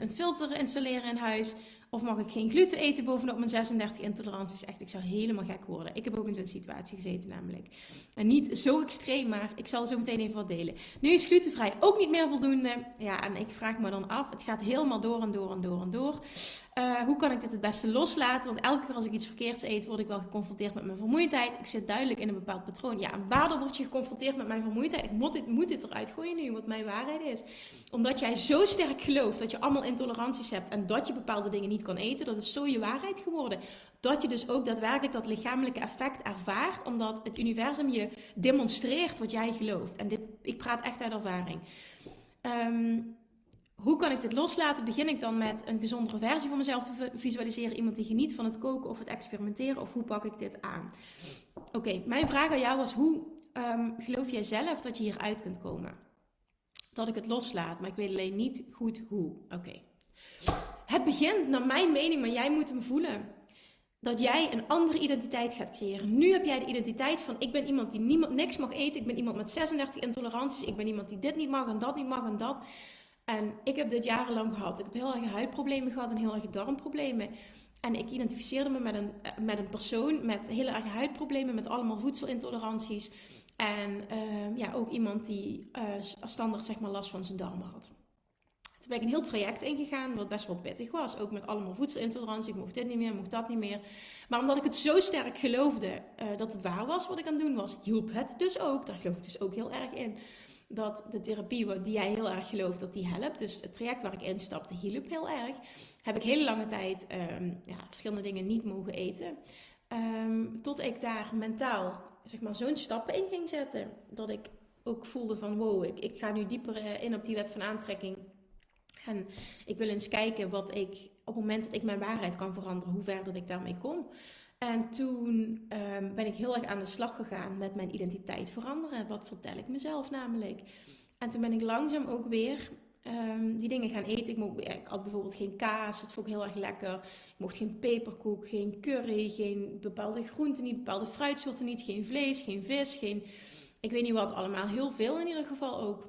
een filter installeren in huis. Of mag ik geen gluten eten bovenop mijn 36 intoleranties? Echt, ik zou helemaal gek worden. Ik heb ook in zo'n situatie gezeten namelijk. En niet zo extreem, maar ik zal zo meteen even wat delen. Nu is glutenvrij ook niet meer voldoende. Ja, en ik vraag me dan af. Het gaat helemaal door en door en door en door. Uh, hoe kan ik dit het beste loslaten? Want elke keer als ik iets verkeerds eet, word ik wel geconfronteerd met mijn vermoeidheid. Ik zit duidelijk in een bepaald patroon. Ja, en waardoor word je geconfronteerd met mijn vermoeidheid? Ik moet dit, moet dit eruit gooien nu, wat mijn waarheid is. Omdat jij zo sterk gelooft dat je allemaal intoleranties hebt en dat je bepaalde dingen niet kan eten. Dat is zo je waarheid geworden. Dat je dus ook daadwerkelijk dat lichamelijke effect ervaart, omdat het universum je demonstreert wat jij gelooft. En dit, ik praat echt uit ervaring. Um, hoe kan ik dit loslaten? Begin ik dan met een gezondere versie van mezelf te visualiseren? Iemand die geniet van het koken of het experimenteren? Of hoe pak ik dit aan? Oké, mijn vraag aan jou was: hoe ehm, geloof jij zelf dat je hieruit kunt komen? Dat ik het loslaat, maar ik weet alleen niet goed hoe. Oké. Het begint, naar mijn mening, maar jij moet hem voelen. Dat jij een andere identiteit gaat creëren. Nu heb jij de identiteit van: ik ben iemand die niemand, niks mag eten. Ik ben iemand met 36 intoleranties. Ik ben iemand die dit niet mag en dat niet mag en dat. En ik heb dit jarenlang gehad. Ik heb heel erg huidproblemen gehad en heel erg darmproblemen. En ik identificeerde me met een, eh, met een persoon met heel erg huidproblemen, met allemaal voedselintoleranties. En uh, ja, ook iemand die uh, standaard zeg maar, last van zijn darmen had. Toen ben ik een heel traject ingegaan, wat best wel pittig was. Ook met allemaal voedselintolerantie. Ik mocht dit niet meer, mocht dat niet meer. Maar omdat ik het zo sterk geloofde uh, dat het waar was wat ik aan het doen was, hielp het dus ook. Daar geloof ik dus ook heel erg in dat de therapie die jij heel erg gelooft, dat die helpt. Dus het traject waar ik instapte hielp heel erg. Heb ik hele lange tijd um, ja, verschillende dingen niet mogen eten. Um, tot ik daar mentaal zeg maar, zo'n stappen in ging zetten. Dat ik ook voelde van wow, ik, ik ga nu dieper eh, in op die wet van aantrekking. En ik wil eens kijken wat ik op het moment dat ik mijn waarheid kan veranderen, hoe ver dat ik daarmee kom. En toen ehm, ben ik heel erg aan de slag gegaan met mijn identiteit veranderen. Wat vertel ik mezelf namelijk? En toen ben ik langzaam ook weer um, die dingen gaan eten. Ik, mocht, ik had bijvoorbeeld geen kaas, dat vond ik heel erg lekker. Ik mocht geen peperkoek, geen curry, geen bepaalde groenten niet, bepaalde fruitsoorten niet, geen vlees, geen vis, geen... Ik weet niet wat allemaal, heel veel in ieder geval ook.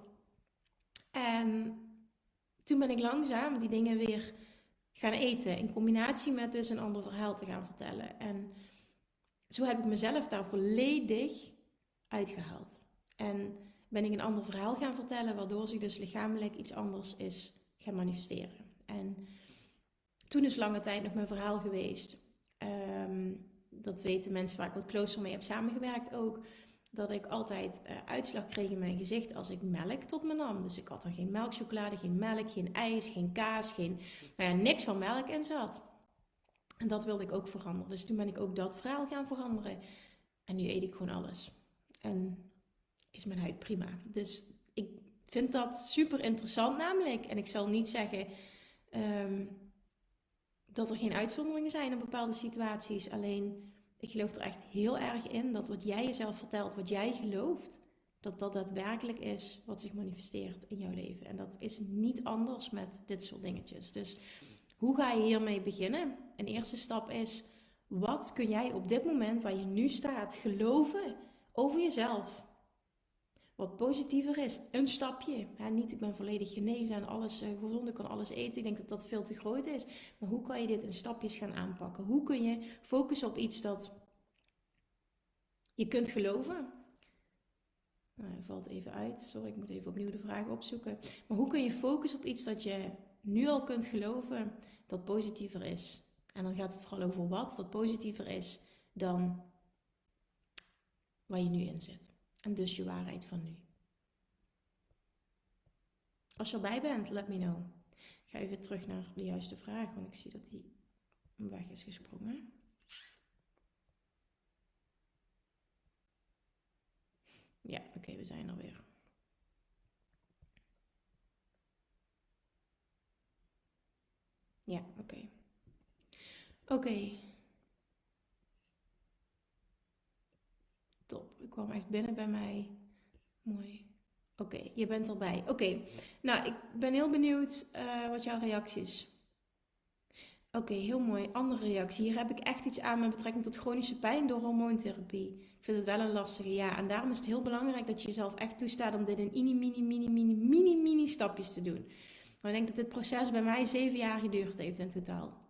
En toen ben ik langzaam die dingen weer gaan eten. In combinatie met dus een ander verhaal te gaan vertellen. En zo heb ik mezelf daar volledig uitgehaald. En ben ik een ander verhaal gaan vertellen, waardoor zich dus lichamelijk iets anders is gaan manifesteren. En toen is lange tijd nog mijn verhaal geweest. Ehm, dat weten mensen waar ik wat closer mee heb samengewerkt ook dat ik altijd uh, uitslag kreeg in mijn gezicht als ik melk tot me nam. Dus ik had er geen melkchocolade, geen melk, geen ijs, geen kaas, geen, nou ja, niks van melk in zat. En dat wilde ik ook veranderen. Dus toen ben ik ook dat verhaal gaan veranderen. En nu eet ik gewoon alles. En is mijn huid prima. Dus ik vind dat super interessant namelijk. En ik zal niet zeggen um, dat er geen uitzonderingen zijn in bepaalde situaties. Alleen ik geloof er echt heel erg in dat wat jij jezelf vertelt, wat jij gelooft, dat dat daadwerkelijk is wat zich manifesteert in jouw leven. En dat is niet anders met dit soort dingetjes. Dus hoe ga je hiermee beginnen? Een eerste stap is, wat kun jij op dit moment waar je nu staat geloven over jezelf? Wat positiever is, een stapje. Ja, niet, ik ben volledig genezen en alles uh, gezond, ik kan alles eten. Ik denk dat dat veel te groot is. Maar hoe kan je dit in stapjes gaan aanpakken? Hoe kun je focussen op iets dat je kunt geloven? Nou, valt even uit. Sorry, ik moet even opnieuw de vraag opzoeken. Maar hoe kun je focussen op iets dat je nu al kunt geloven dat positiever is? En dan gaat het vooral over wat dat positiever is dan waar je nu in zit. En dus je waarheid van nu. Als je erbij bent, let me know. Ik ga even terug naar de juiste vraag, want ik zie dat die weg is gesprongen. Ja, oké, we zijn er weer. Ja, oké. Oké. Ik kwam echt binnen bij mij. Mooi. Oké, je bent erbij. Oké, nou, ik ben heel benieuwd uh, wat jouw reacties. Oké, heel mooi. Andere reactie. Hier heb ik echt iets aan met betrekking tot chronische pijn door hormoontherapie. Ik vind het wel een lastige, ja. En daarom is het heel belangrijk dat je jezelf echt toestaat om dit in mini, mini, mini, mini, mini, mini stapjes te doen. Maar ik denk dat dit proces bij mij zeven jaar geduurd heeft in totaal.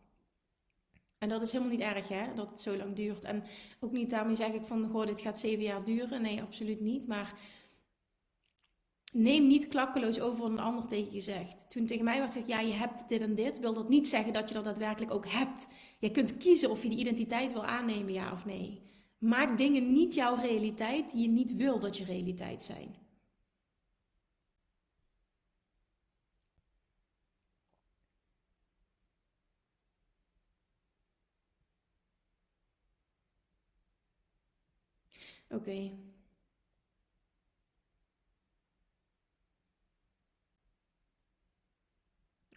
En dat is helemaal niet erg, hè, dat het zo lang duurt. En ook niet daarmee zeg ik van, goh, dit gaat zeven jaar duren. Nee, absoluut niet. Maar neem niet klakkeloos over wat een ander tegen je zegt. Toen tegen mij werd gezegd, ja, je hebt dit en dit, wil dat niet zeggen dat je dat daadwerkelijk ook hebt. Je kunt kiezen of je die identiteit wil aannemen, ja of nee. Maak dingen niet jouw realiteit die je niet wil dat je realiteit zijn. Oké.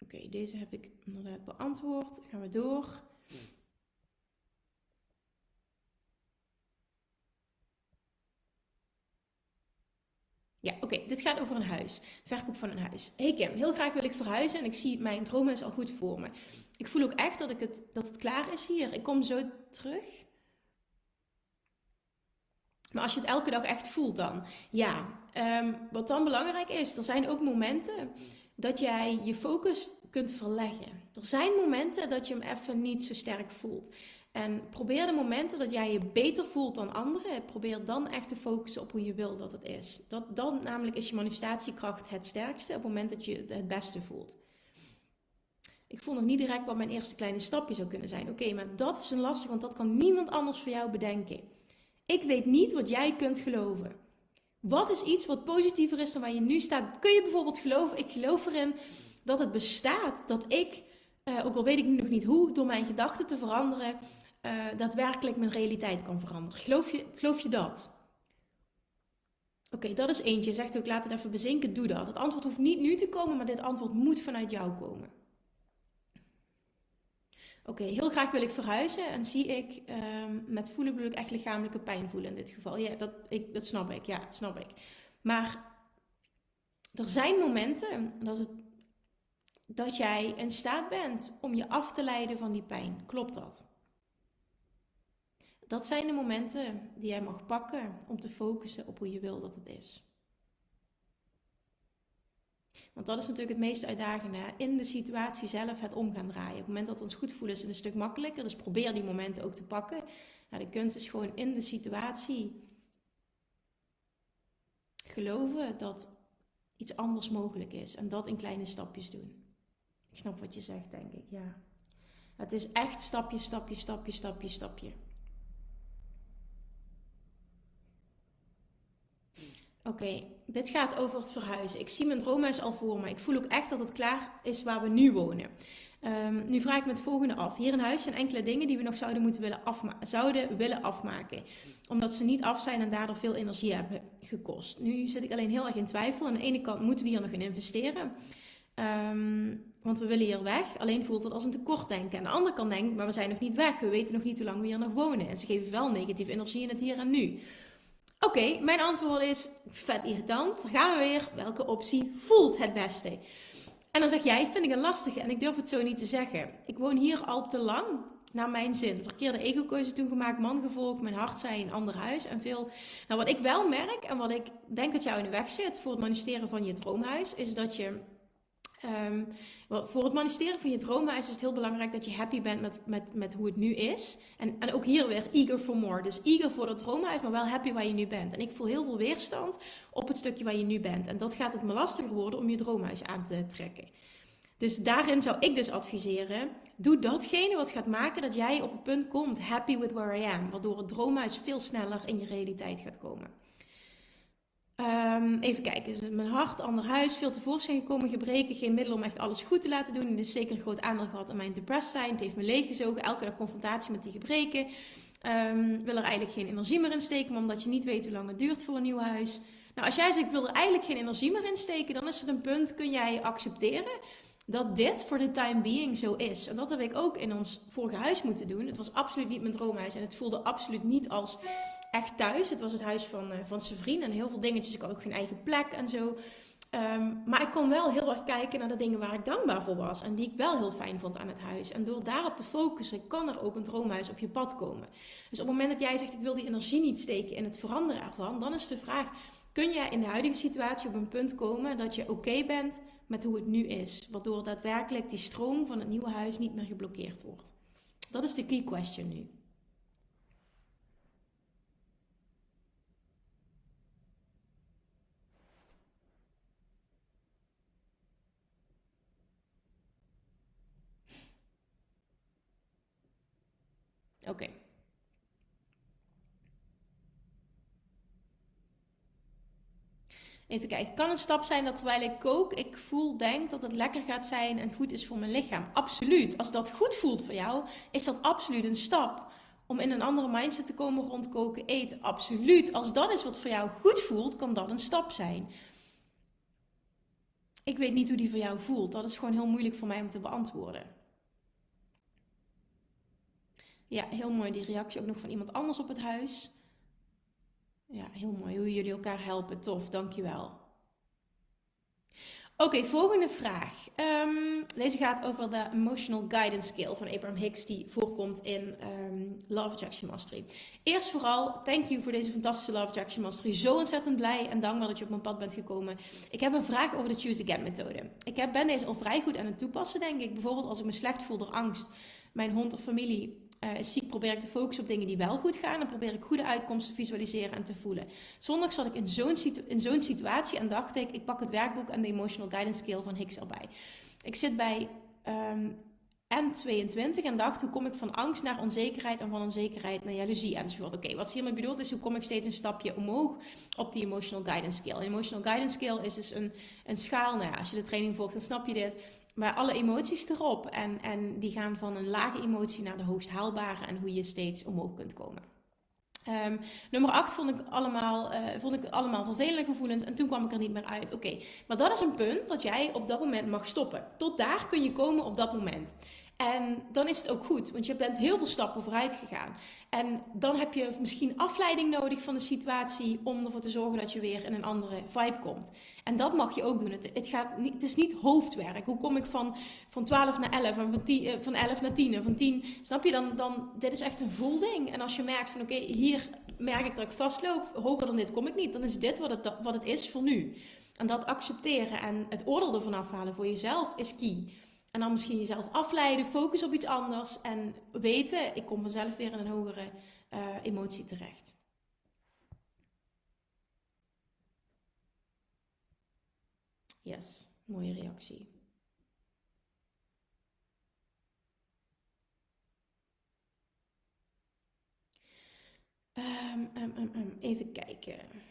Oké, deze heb ik inderdaad beantwoord. Gaan we door. Ja, oké, dit gaat over een huis. Verkoop van een huis. Hey Kim, heel graag wil ik verhuizen en ik zie mijn droomhuis al goed voor me. Ik voel ook echt dat, ik het, dat het klaar is hier. Ik kom zo terug. Maar als je het elke dag echt voelt dan, ja. Um, wat dan belangrijk is, er zijn ook momenten dat jij je focus kunt verleggen. Er zijn momenten dat je hem even niet zo sterk voelt. En probeer de momenten dat jij je beter voelt dan anderen, probeer dan echt te focussen op hoe je wil dat het is. Dat, dan namelijk is je manifestatiekracht het sterkste op het moment dat je het het beste voelt. Ik voel nog niet direct wat mijn eerste kleine stapje zou kunnen zijn. Oké, maar dat is een lastig, want dat kan niemand anders voor jou bedenken. Ik weet niet wat jij kunt geloven. Wat is iets wat positiever is dan waar je nu staat? Kun je bijvoorbeeld geloven, ik geloof erin dat het bestaat, dat ik, uh, ook al weet ik nu nog niet hoe, door mijn gedachten te veranderen, uh, daadwerkelijk mijn realiteit kan veranderen. Geloof je, je dat? Oké, dat is eentje. Je zegt ook, laat het even bezinken, doe dat. Het antwoord hoeft niet nu te komen, maar dit antwoord moet vanuit jou komen. Oké, heel graag wil ik verhuizen en zie ik um, met voelen bedoel ik echt lichamelijke pijn voelen in dit geval. Ja, dat, ik, dat snap ik. Ja, dat snap ik. Maar er zijn momenten dat, het, dat jij in staat bent om je af te leiden van die pijn. Klopt dat? Dat zijn de momenten die jij mag pakken om te focussen op hoe je wil dat het is. Want dat is natuurlijk het meest uitdagende. In de situatie zelf het om gaan draaien. Op het moment dat we ons goed voelen is het een stuk makkelijker. Dus probeer die momenten ook te pakken. Nou, de kunst is gewoon in de situatie geloven dat iets anders mogelijk is. En dat in kleine stapjes doen. Ik snap wat je zegt, denk ik. Ja. Het is echt stapje, stapje, stapje, stapje, stapje. Oké, dit gaat over het verhuizen. Ik zie mijn droomhuis al voor me. Ik voel ook echt dat het klaar is waar we nu wonen. Um, nu vraag ik me het volgende af. Hier in huis zijn enkele dingen die we nog zouden, moeten willen, zouden willen afmaken. Omdat ze niet af zijn en daardoor veel energie hebben gekost. Nu zit ik alleen heel erg in twijfel. Aan de ene kant moeten we hier nog in investeren. Um, want we willen hier weg. Alleen voelt het als een tekort denken. Aan de andere kant denk ik, maar we zijn nog niet weg. We weten nog niet hoe lang we hier nog wonen. En ze geven wel negatieve energie in het hier en nu. Oké, mijn antwoord is vet irritant. Dan gaan we weer. Welke optie voelt het beste? En dan zeg jij, vind ik een lastige en ik durf het zo niet te zeggen. Ik woon hier al te lang, naar mijn zin. Verkeerde ego-keuze toen gemaakt, man gevolgd, mijn hart zei een ander huis en veel. Nou, wat ik wel merk en wat ik denk dat jou in de weg zit voor het manifesteren van je droomhuis, is dat je Um, voor het manifesteren van je droomhuis is het heel belangrijk dat je happy bent met, met, met hoe het nu is. En, en ook hier weer eager for more. Dus eager voor dat droomhuis, maar wel happy waar je nu bent. En ik voel heel veel weerstand op het stukje waar je nu bent. En dat gaat het me lastiger worden om je droomhuis aan te trekken. Dus daarin zou ik dus adviseren: doe datgene wat gaat maken dat jij op het punt komt, happy with where I am. Waardoor het droomhuis veel sneller in je realiteit gaat komen. Um, even kijken, mijn hart, ander huis, veel tevoorschijn gekomen, gebreken, geen middel om echt alles goed te laten doen. Het is zeker een groot aandeel gehad aan mijn depressed zijn. Het heeft me leeggezogen, elke confrontatie met die gebreken. Um, wil er eigenlijk geen energie meer in steken, omdat je niet weet hoe lang het duurt voor een nieuw huis. Nou, als jij zegt, ik wil er eigenlijk geen energie meer in steken, dan is het een punt, kun jij accepteren dat dit voor de time being zo is. En dat heb ik ook in ons vorige huis moeten doen. Het was absoluut niet mijn droomhuis en het voelde absoluut niet als echt thuis. Het was het huis van, uh, van zijn en heel veel dingetjes. Ik had ook geen eigen plek en zo. Ehm, maar ik kon wel heel erg kijken naar de dingen waar ik dankbaar voor was. En die ik wel heel fijn vond aan het huis. En door daarop te focussen, kan er ook een droomhuis op je pad komen. Dus op het moment dat jij zegt, ik wil die energie niet steken in het veranderen ervan. Dan is de vraag, kun jij in de huidige situatie op een punt komen dat je oké bent met hoe het nu is? Waardoor daadwerkelijk die stroom van het nieuwe huis niet meer geblokkeerd wordt. Dat is de key question nu. Oké. Even kijken. Kan een stap zijn dat terwijl ik kook, ik voel, denk dat het lekker gaat zijn en goed is voor mijn lichaam? Absoluut. Als dat goed voelt voor jou, is dat absoluut een stap. Om in een andere mindset te komen rond koken, eten. Absoluut. Als dat is wat voor jou goed voelt, kan dat een stap zijn. Ik weet niet hoe die voor jou voelt. Dat is gewoon heel moeilijk voor mij om te beantwoorden. Ja, heel mooi die reactie ook nog van iemand anders op het huis. Ja, heel mooi hoe jullie elkaar helpen. Tof, dankjewel. Oké, volgende vraag. Ehm, deze gaat over de Emotional Guidance Scale van Abraham Hicks, die voorkomt in um, Love Attraction Mastery. Eerst vooral, thank you voor deze fantastische Love Attraction Mastery. Zo ontzettend blij en dankbaar dat je op mijn pad bent gekomen. Ik heb een vraag over de Choose Again methode. Ik ben deze al vrij goed aan het toepassen, denk ik. Bijvoorbeeld als ik me slecht voel door angst, mijn hond of familie uh, ziek probeer ik te focussen op dingen die wel goed gaan. En probeer ik goede uitkomsten te visualiseren en te voelen. Zondag zat ik in zo'n situatie en dacht ik, ik pak het werkboek en de Emotional Guidance Scale van Hicks erbij. Ik zit bij um, N22 en dacht, hoe kom ik van angst naar onzekerheid en van onzekerheid naar jaloezie enzovoort. Oké, wat hiermee bedoeld is, hoe kom ik steeds een stapje omhoog op die Emotional Guidance Scale. emotional Guidance Scale is dus een, een schaal, nou ja, als je de training volgt, dan snap je dit maar alle emoties erop. En, en die gaan van een lage emotie naar de hoogst haalbare en hoe je steeds omhoog kunt komen. Um, nummer 8 vond ik, allemaal, uh, vond ik allemaal vervelende gevoelens en toen kwam ik er niet meer uit. Oké, maar dat is een punt dat jij op dat moment mag stoppen. Tot daar kun je komen op dat moment. En dan is het ook goed, want je bent heel veel stappen vooruit gegaan. En dan heb je misschien afleiding nodig van de situatie om ervoor te zorgen dat je weer in een andere vibe komt. En dat mag je ook doen. Het, gaat niet, het is niet hoofdwerk. Hoe kom ik van, van 12 naar 11 en van, 10, eh, van 11 naar 10 en van 10? Snap je dan, dan? Dit is echt een voelding. En als je merkt van oké, hier merk ik dat ik vastloop, hoger dan dit kom ik niet, dan is dit wat het, wat het is voor nu. En dat accepteren en het oordeel ervan afhalen voor jezelf is key. En dan misschien jezelf afleiden, focus op iets anders en weten, ik kom vanzelf weer in een hogere uh, emotie terecht. Yes, mooie reactie. Um, um, um, even kijken.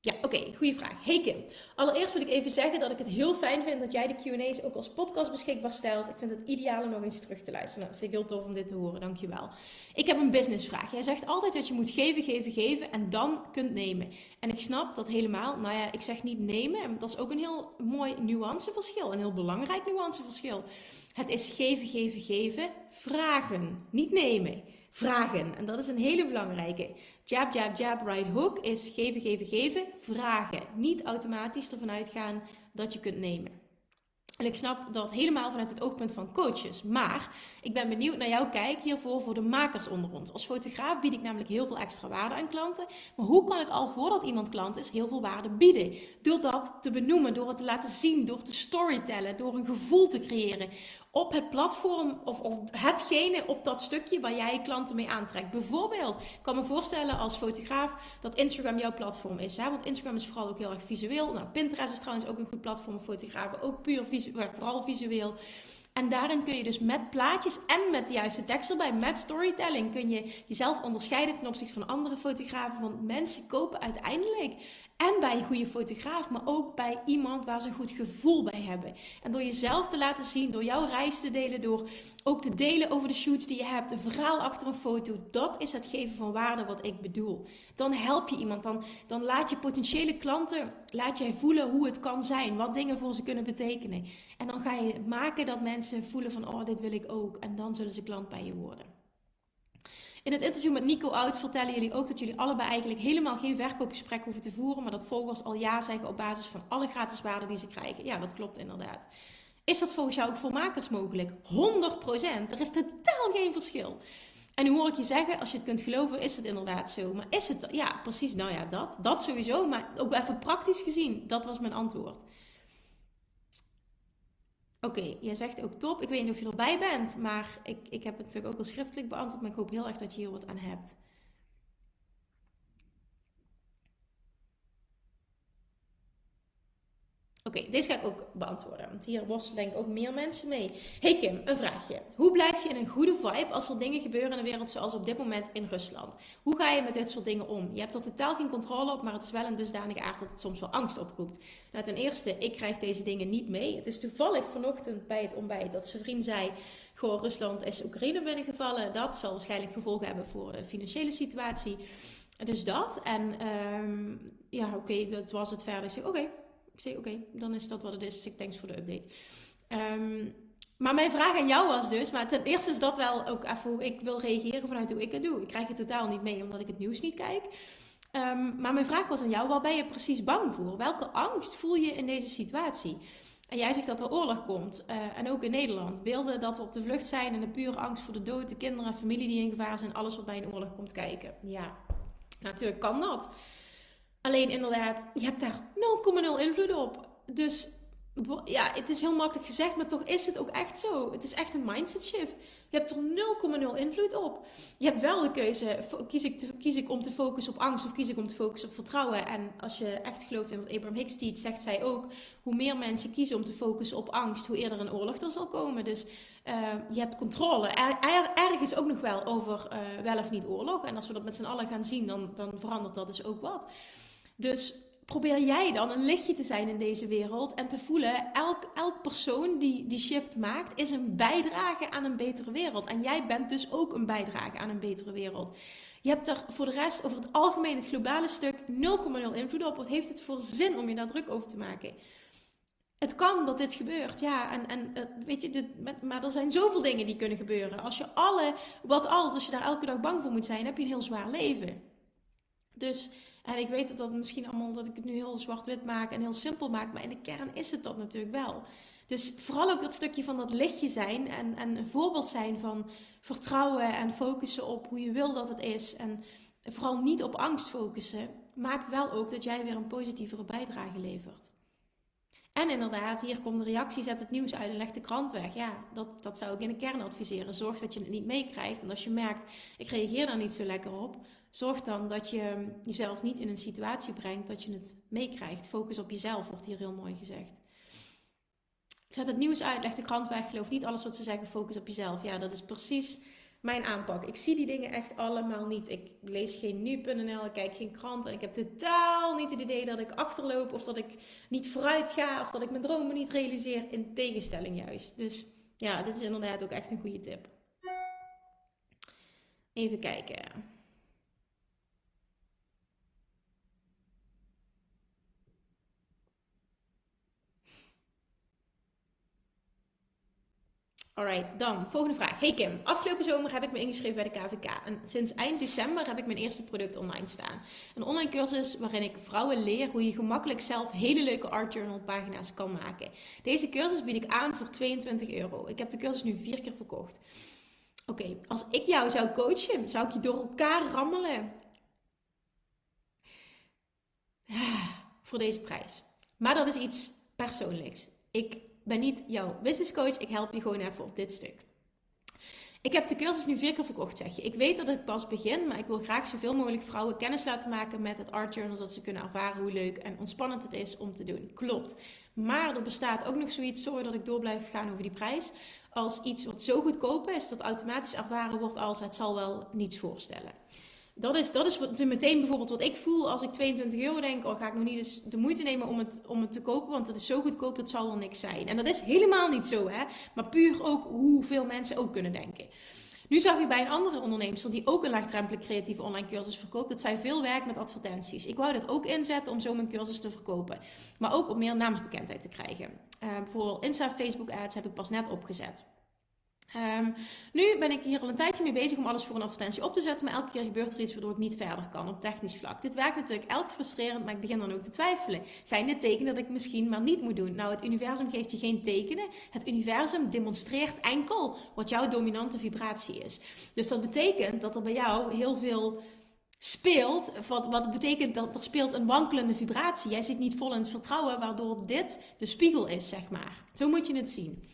Ja, oké, goede vraag. Hey Kim, allereerst wil ik even zeggen dat ik het heel fijn vind dat jij de Q&A's ook als podcast beschikbaar stelt. Ik vind het ideaal om nog eens terug te luisteren. Nou, dat vind ik heel tof om dit te horen, dankjewel. Ik heb een businessvraag. Jij zegt altijd dat je moet geven, geven, geven en dan kunt nemen. En ik snap dat helemaal. Nou ja, ik zeg niet nemen, dat is ook een heel mooi nuanceverschil, een heel belangrijk nuanceverschil. Het is geven, geven, geven, vragen, niet nemen. Vragen. En dat is een hele belangrijke. Jab, jab, jab, right hook is geven, geven, geven, vragen. Niet automatisch ervan uitgaan dat je kunt nemen. En ik snap dat helemaal vanuit het oogpunt van coaches. Maar ik ben benieuwd naar jouw kijk hiervoor voor de makers onder ons. Als fotograaf bied ik namelijk heel veel extra waarde aan klanten. Maar hoe kan ik al voordat iemand klant is heel veel waarde bieden? Door dat te benoemen, door het te laten zien, door te storytellen, door een gevoel te creëren op het platform of, of hetgene op dat stukje waar jij klanten mee aantrekt. Bijvoorbeeld, ik kan me voorstellen als fotograaf dat Instagram jouw platform is. Hè? Want Instagram is vooral ook heel erg visueel. Nou, Pinterest is trouwens ook een goed platform voor fotografen. Ook puur visueel, vooral visueel. En daarin kun je dus met plaatjes en met de juiste tekst erbij, met storytelling, kun je jezelf onderscheiden ten opzichte van andere fotografen. Want mensen kopen uiteindelijk en bij een goede fotograaf, maar ook bij iemand waar ze een goed gevoel bij hebben. En door jezelf te laten zien, door jouw reis te delen, door ook te delen over de shoots die je hebt, de verhaal achter een foto, dat is het geven van waarde wat ik bedoel. Dan help je iemand, dan, dan laat je potentiële klanten, laat jij voelen hoe het kan zijn, wat dingen voor ze kunnen betekenen. En dan ga je maken dat mensen voelen van, oh, dit wil ik ook. En dan zullen ze klant bij je worden. In het interview met Nico Oud vertellen jullie ook dat jullie allebei eigenlijk helemaal geen verkoopgesprek hoeven te voeren, maar dat volgers al ja zeggen op basis van alle gratis waarden die ze krijgen. Ja, dat klopt inderdaad. Is dat volgens jou ook voor makers mogelijk? 100%. Er is totaal geen verschil. En nu hoor ik je zeggen, als je het kunt geloven, is het inderdaad zo. Maar is het, ja, precies, nou ja, dat. Dat sowieso, maar ook even praktisch gezien, dat was mijn antwoord. Oké, jij zegt ook top. Ik weet niet of je erbij bent, maar ik, ik heb het natuurlijk ook al schriftelijk beantwoord. Maar ik hoop heel erg dat je hier wat aan hebt. Oké, deze ga ik ook beantwoorden, want hier worstelen denk ik ook meer mensen mee. Hey Kim, een vraagje. Hoe blijf je in een goede vibe als er dingen gebeuren in de wereld zoals op dit moment in Rusland? Hoe ga je met dit soort dingen om? Je hebt er totaal geen controle op, maar het is wel een dusdanige aard dat het soms wel angst oproept. Nou, ten eerste, ik krijg deze dingen niet mee. Het is toevallig vanochtend bij het ontbijt dat zijn vriend zei... Goh, Rusland is Oekraïne binnengevallen. Dat zal waarschijnlijk gevolgen hebben voor de financiële situatie. Dus dat. En um, ja, oké, dat was het verder. Ik zeg, oké, ik zei, oké, dan is dat wat het is. Dus ik thanks voor de update. Um, maar mijn vraag aan jou was dus, maar ten eerste is dat wel ook even hoe ik wil reageren vanuit hoe ik het doe. Ik krijg het totaal niet mee omdat ik het nieuws niet kijk. Um, maar mijn vraag was aan jou, waar ben je precies bang voor? Welke angst voel je in deze situatie? En jij zegt dat er oorlog komt. Uh, en ook in Nederland. Beelden dat we op de vlucht zijn en de pure angst voor de dood, de kinderen en familie die in gevaar zijn, alles wat bij een oorlog komt kijken. Ja, natuurlijk kan dat. Alleen inderdaad, je hebt daar 0,0 invloed op. Dus ja, het is heel makkelijk gezegd, maar toch is het ook echt zo. Het is echt een mindset shift. Je hebt er 0,0 invloed op. Je hebt wel de keuze, kies ik, kies ik om te focussen op angst of kies ik om te focussen op vertrouwen. En als je echt gelooft in wat Abraham Hicks teach, zegt zij ook, hoe meer mensen kiezen om te focussen op angst, hoe eerder een oorlog er zal komen. Dus uh, je hebt controle. Er, er, ergens ook nog wel over uh, wel of niet oorlog. En als we dat met z'n allen gaan zien, dan, dan verandert dat dus ook wat. Dus probeer jij dan een lichtje te zijn in deze wereld en te voelen, elk, elk persoon die die shift maakt, is een bijdrage aan een betere wereld. En jij bent dus ook een bijdrage aan een betere wereld. Je hebt er voor de rest over het algemeen, het globale stuk, 0,0 invloed op. Wat heeft het voor zin om je daar druk over te maken? Het kan dat dit gebeurt, ja. En, en eh, weet je, maar er zijn zoveel dingen die kunnen gebeuren. Als je alle, wat als, als je daar elke dag bang voor moet zijn, heb je een heel zwaar leven. Dus en ik weet het dat misschien allemaal dat ik het nu heel zwart-wit maak en heel simpel maak, maar in de kern is het dat natuurlijk wel. Dus vooral ook dat stukje van dat lichtje zijn en, en een voorbeeld zijn van vertrouwen en focussen op hoe je wil dat het is. En vooral niet op angst focussen, maakt wel ook dat jij weer een positievere bijdrage levert. En inderdaad, hier komt de reactie, zet het nieuws uit en leg de krant weg. Ja, dat, dat zou ik in de kern adviseren. Zorg dat je het niet meekrijgt. En als je merkt, ik reageer daar niet zo lekker op, zorg dan dat je jezelf niet in een situatie brengt dat je het meekrijgt. Focus op jezelf, wordt hier heel mooi gezegd. Zet het nieuws uit, leg de krant weg, geloof niet alles wat ze zeggen, focus op jezelf. Ja, dat is precies mijn aanpak. Ik zie die dingen echt allemaal niet. Ik lees geen nu.nl, ik kijk geen krant en ik heb totaal niet het idee dat ik achterloop of dat ik niet vooruit ga of dat ik mijn dromen niet realiseer. In tegenstelling juist. Dus ja, dit is inderdaad ook echt een goede tip. Even kijken. Alright, dan volgende vraag. Hey Kim, afgelopen zomer heb ik me ingeschreven bij de KVK. En sinds eind december heb ik mijn eerste product online staan. Een online cursus waarin ik vrouwen leer hoe je gemakkelijk zelf hele leuke art journal pagina's kan maken. Deze cursus bied ik aan voor 22 euro. Ik heb de cursus nu vier keer verkocht. Oké, als ik jou zou coachen, zou ik je door elkaar rammelen. Voor deze prijs. Maar dat is iets persoonlijks. Ik ben niet jouw business coach. Ik help je gewoon even op dit stuk. Ik heb de cursus nu vier keer verkocht, zeg je. Ik weet dat het pas begin, maar ik wil graag zoveel mogelijk vrouwen kennis laten maken met het art journal, zodat ze kunnen ervaren hoe leuk en ontspannend het is om te doen. Klopt. Maar er bestaat ook nog zoiets, sorry dat ik door blijf gaan over die prijs, als iets wat zo goedkoop is dat automatisch ervaren wordt als het zal wel niets voorstellen dat is, dat is wat, meteen bijvoorbeeld wat ik voel als ik 22 euro denk. Oh, ga ik nog niet eens de moeite nemen om het, om het te kopen, want het is zo goedkoop, dat zal wel niks zijn. En dat is helemaal niet zo, hè. Maar puur ook hoeveel mensen ook kunnen denken. Nu zag ik bij een andere ondernemer die ook een laagdrempelige creatieve online cursus verkoopt, dat zij veel werkt met advertenties. Ik wou dat ook inzetten om zo mijn cursus te verkopen. Maar ook om meer naamsbekendheid te krijgen. Uh, bijvoorbeeld Insta, Facebook ads heb ik pas net opgezet. Um, nu ben ik hier al een tijdje mee bezig om alles voor een advertentie op te zetten, maar elke keer gebeurt er iets waardoor ik niet verder kan op technisch vlak. Dit werkt natuurlijk elk frustrerend, maar ik begin dan ook te twijfelen. Zijn dit tekenen dat ik misschien maar niet moet doen? Nou, het universum geeft je geen tekenen. Het universum demonstreert enkel wat jouw dominante vibratie is. Dus dat betekent dat er bij jou heel veel speelt, wat, wat betekent dat er speelt een wankelende vibratie. Jij zit niet vol in het vertrouwen, waardoor dit de spiegel is, zeg maar. Zo moet je het zien.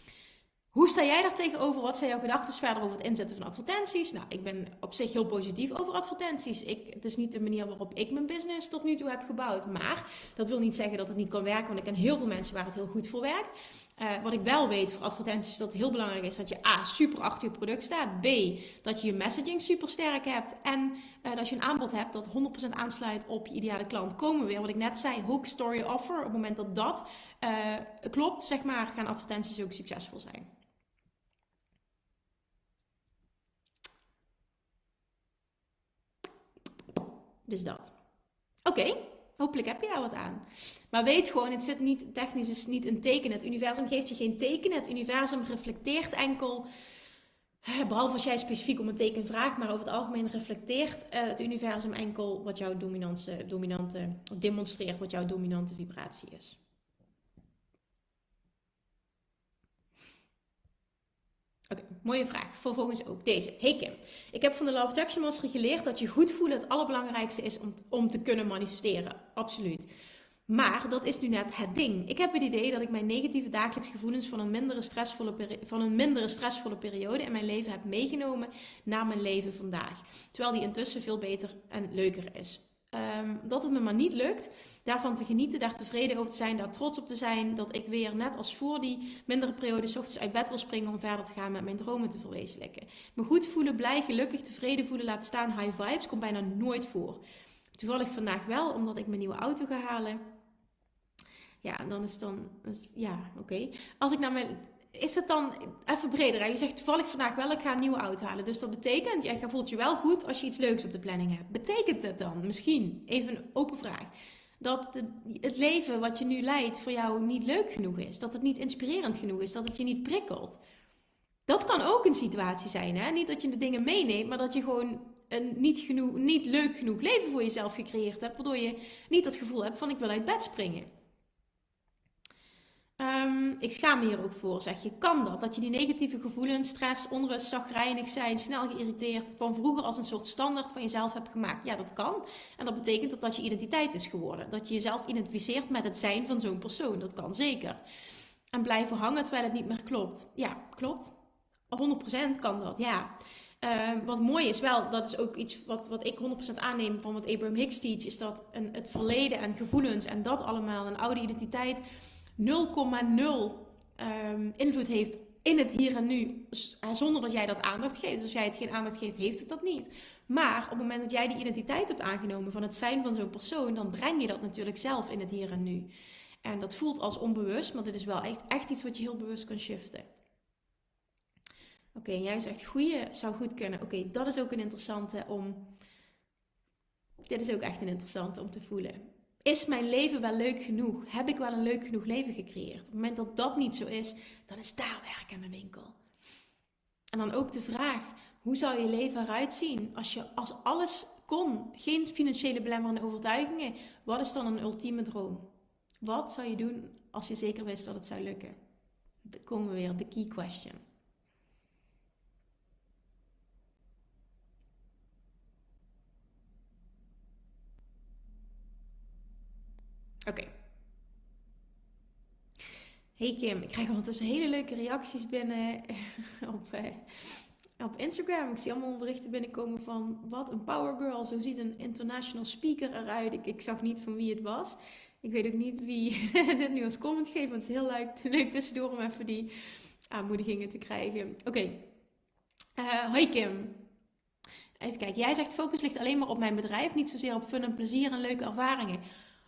Hoe sta jij daar tegenover? Wat zijn jouw gedachten verder over het inzetten van advertenties? Nou, ik ben op zich heel positief over advertenties. Ik, het is niet de manier waarop ik mijn business tot nu toe heb gebouwd. Maar dat wil niet zeggen dat het niet kan werken, want ik ken heel veel mensen waar het heel goed voor werkt. Uh, wat ik wel weet voor advertenties is dat het heel belangrijk is dat je A, super achter je product staat. B, dat je je messaging super sterk hebt. En uh, dat je een aanbod hebt dat 100% aansluit op je ideale klant. Komen we weer, wat ik net zei, hook, story, offer. Op het moment dat dat uh, klopt, zeg maar, gaan advertenties ook succesvol zijn. Dus dat. Oké, hopelijk heb je daar wat aan. Maar weet gewoon, het zit niet, technisch is niet een teken. Het universum geeft je geen teken. Het universum reflecteert enkel, behalve als jij specifiek om een teken vraagt, maar over het algemeen reflecteert eh, het universum enkel wat jouw dominante, dominante, demonstreert wat jouw dominante vibratie is. Oké, mooie vraag. Vervolgens ook deze. Hey Kim, ik heb van de Love Attraction Master geleerd dat je goed voelen het allerbelangrijkste is om, om te kunnen manifesteren. Absoluut. Maar dat is nu net het ding. Ik heb het idee dat ik mijn negatieve dagelijks gevoelens van een mindere stressvolle, van een mindere stressvolle periode in mijn leven heb meegenomen naar mijn leven vandaag. Terwijl die intussen veel beter en leuker is. Um, dat het me maar niet lukt daarvan te genieten, daar tevreden over te zijn, daar trots op te zijn. Dat ik weer, net als voor die mindere periode, s ochtends uit bed wil springen om verder te gaan met mijn dromen te verwezenlijken. Me goed voelen, blij, gelukkig, tevreden voelen, laat staan, high vibes, komt bijna nooit voor. Toevallig vandaag wel, omdat ik mijn nieuwe auto ga halen. Ja, dan is dan, ja, oké. Als ik naar mijn is het dan even breder? Je zegt toevallig vandaag wel, ik ga een nieuwe auto halen. Dus dat betekent, jij voelt je wel goed als je iets leuks op de planning hebt. Betekent het dan, misschien, even een open vraag, dat het leven wat je nu leidt voor jou niet leuk genoeg is. Dat het niet inspirerend genoeg is. Dat het je niet prikkelt. Dat kan ook een situatie zijn. Hè? Niet dat je de dingen meeneemt, maar dat je gewoon een niet, genoeg, niet leuk genoeg leven voor jezelf gecreëerd hebt. Waardoor je niet dat gevoel hebt van ik wil uit bed springen. Um, ik schaam me hier ook voor, zeg je. Kan dat? Dat je die negatieve gevoelens, stress, onrust, zagrijnig zijn, snel geïrriteerd, van vroeger als een soort standaard van jezelf hebt gemaakt. Ja, dat kan. En dat betekent dat dat je identiteit is geworden. Dat je jezelf identificeert met het zijn van zo'n persoon. Dat kan zeker. En blijven hangen terwijl het niet meer klopt. Ja, klopt. 100% kan dat, ja. Uh, wat mooi is wel, dat is ook iets wat, wat ik 100% aanneem van wat Abraham Hicks teach, is dat een, het verleden en gevoelens en dat allemaal, een oude identiteit 0,0 um, invloed heeft in het hier en nu, zonder dat jij dat aandacht geeft. Dus als jij het geen aandacht geeft, heeft het dat niet. Maar op het moment dat jij die identiteit hebt aangenomen van het zijn van zo'n persoon, dan breng je dat natuurlijk zelf in het hier en nu. En dat voelt als onbewust, maar dit is wel echt, echt iets wat je heel bewust kan shiften. Oké, jij zegt goeie zou goed kunnen. Oké, dat is ook een interessante om. Dit is ook echt een interessante om te voelen. Is mijn leven wel leuk genoeg? Heb ik wel een leuk genoeg leven gecreëerd? Op het moment dat dat niet zo is, dan is daar werk aan de winkel. En dan ook de vraag: hoe zou je leven eruit zien als je als alles kon, geen financiële belemmerende overtuigingen? Wat is dan een ultieme droom? Wat zou je doen als je zeker wist dat het zou lukken? Dan komen we weer, de key question. Oké. Hey Kim, ik krijg ondertussen hele leuke reacties binnen [laughs] op, eh, op Instagram. Ik zie allemaal berichten binnenkomen van wat een power girl. Zo ziet een international speaker eruit. Ik, zag niet van wie het was. Ik weet ook niet wie [laughs] dit nu als comment geeft. Want het is heel leuk, [laughs] leuk tussendoor om even die aanmoedigingen te krijgen. Oké. Okay. Uh, hoi Kim. Even kijken. Jij zegt focus ligt alleen maar op mijn bedrijf. Niet zozeer op fun en plezier en leuke ervaringen.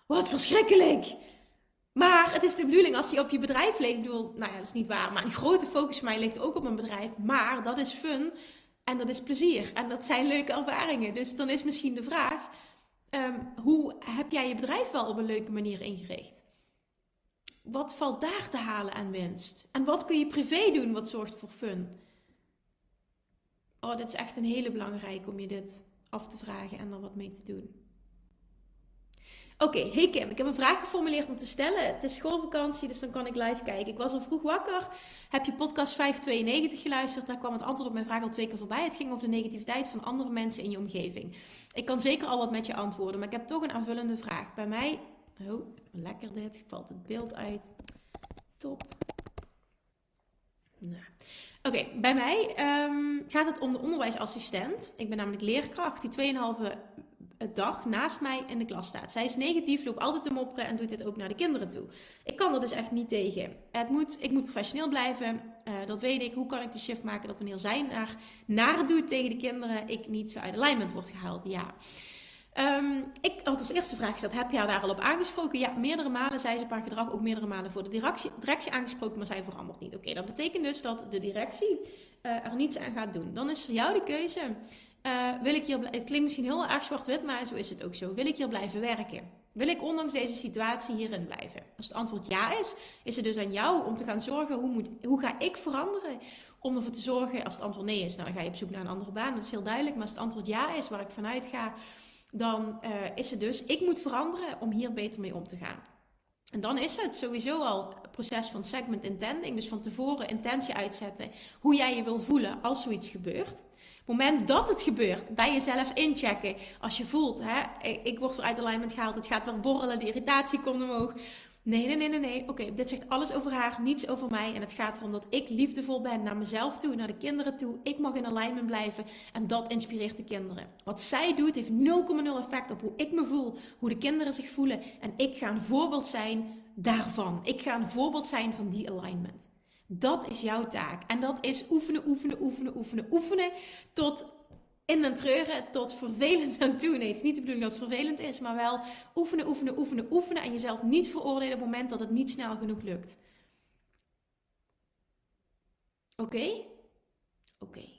Wat verschrikkelijk! Maar het is de bedoeling als hij op je bedrijf ligt. Ik bedoel, nou ja, dat is niet waar. Maar een grote focus van mij ligt ook op mijn bedrijf. Maar dat is fun en dat is plezier. En dat zijn leuke ervaringen. Dus dan is misschien de vraag: ehm, hoe heb jij je bedrijf wel op een leuke manier ingericht? Wat valt daar te halen aan winst? En wat kun je privé doen wat zorgt voor fun? Oh, dit is echt een hele belangrijke om je dit af te vragen en er wat mee te doen. Oké, hey Kim, ik heb een vraag geformuleerd om te stellen. Het is schoolvakantie, dus dan kan ik live kijken. Ik was al vroeg wakker. Heb je podcast 592 geluisterd? Daar kwam het antwoord op mijn vraag al twee keer voorbij. Het ging over de negativiteit van andere mensen in je omgeving. Ik kan zeker al wat met je antwoorden, maar ik heb toch een aanvullende vraag. Bij mij, oh, lekker dit, valt het beeld uit. Top. Nou. Oké, bij mij um, gaat het om de onderwijsassistent. Ik ben namelijk leerkracht die 2,5 dag naast mij in de klas staat. Zij is negatief, loopt altijd te mopperen en doet dit ook naar de kinderen toe. Ik kan er dus echt niet tegen. Het moet, ik moet professioneel blijven, uh, dat weet ik. Hoe kan ik de shift maken dat wanneer zij naar, naar doet tegen de kinderen, ik niet zo uit alignment word gehaald? Ja. Um, ik had als eerste vraag gesteld, heb je haar daar al op aangesproken? Ja, meerdere malen zei ze paar gedrag, ook meerdere malen voor de directie, directie aangesproken, maar zij verandert niet. Oké, dat betekent dus dat de directie uh, er niets aan gaat doen. Dan is voor jou de keuze, uh, wil ik hier, het klinkt misschien heel erg zwart-wit, maar zo is het ook zo. Wil ik hier blijven werken? Wil ik ondanks deze situatie hierin blijven? Als het antwoord ja is, is het dus aan jou om te gaan zorgen, hoe, moet, hoe ga ik veranderen? Om ervoor te zorgen, als het antwoord nee is, nou, dan ga je op zoek naar een andere baan, dat is heel duidelijk. Maar als het antwoord ja is, waar ik vanuit ga, dan uh, is het dus, ik moet veranderen om hier beter mee om te gaan. En dan is het sowieso al proces van segment intending. Dus van tevoren intentie uitzetten hoe jij je wil voelen als zoiets gebeurt. Het moment dat het gebeurt, bij jezelf inchecken. Als je voelt, hè, ik word weer uit alignment gehaald, het gaat weer borrelen, de irritatie komt omhoog. Nee, nee, nee, nee, nee. Oké, dit zegt alles over haar, niets over mij. En het gaat erom dat ik liefdevol ben naar mezelf toe, naar de kinderen toe. Ik mag in alignment blijven en dat inspireert de kinderen. Wat zij doet heeft 0,0 effect op hoe ik me voel, hoe de kinderen zich voelen. En ik ga een voorbeeld zijn daarvan. Ik ga een voorbeeld zijn van die alignment. Dat is jouw taak. En dat is oefenen, oefenen, oefenen, oefenen, oefenen. Tot in den treuren, tot vervelend aan toe. Nee, het is niet de bedoeling dat het vervelend is, maar wel oefenen, oefenen, oefenen, oefenen. En jezelf niet veroordelen op het moment dat het niet snel genoeg lukt. Oké? Oké.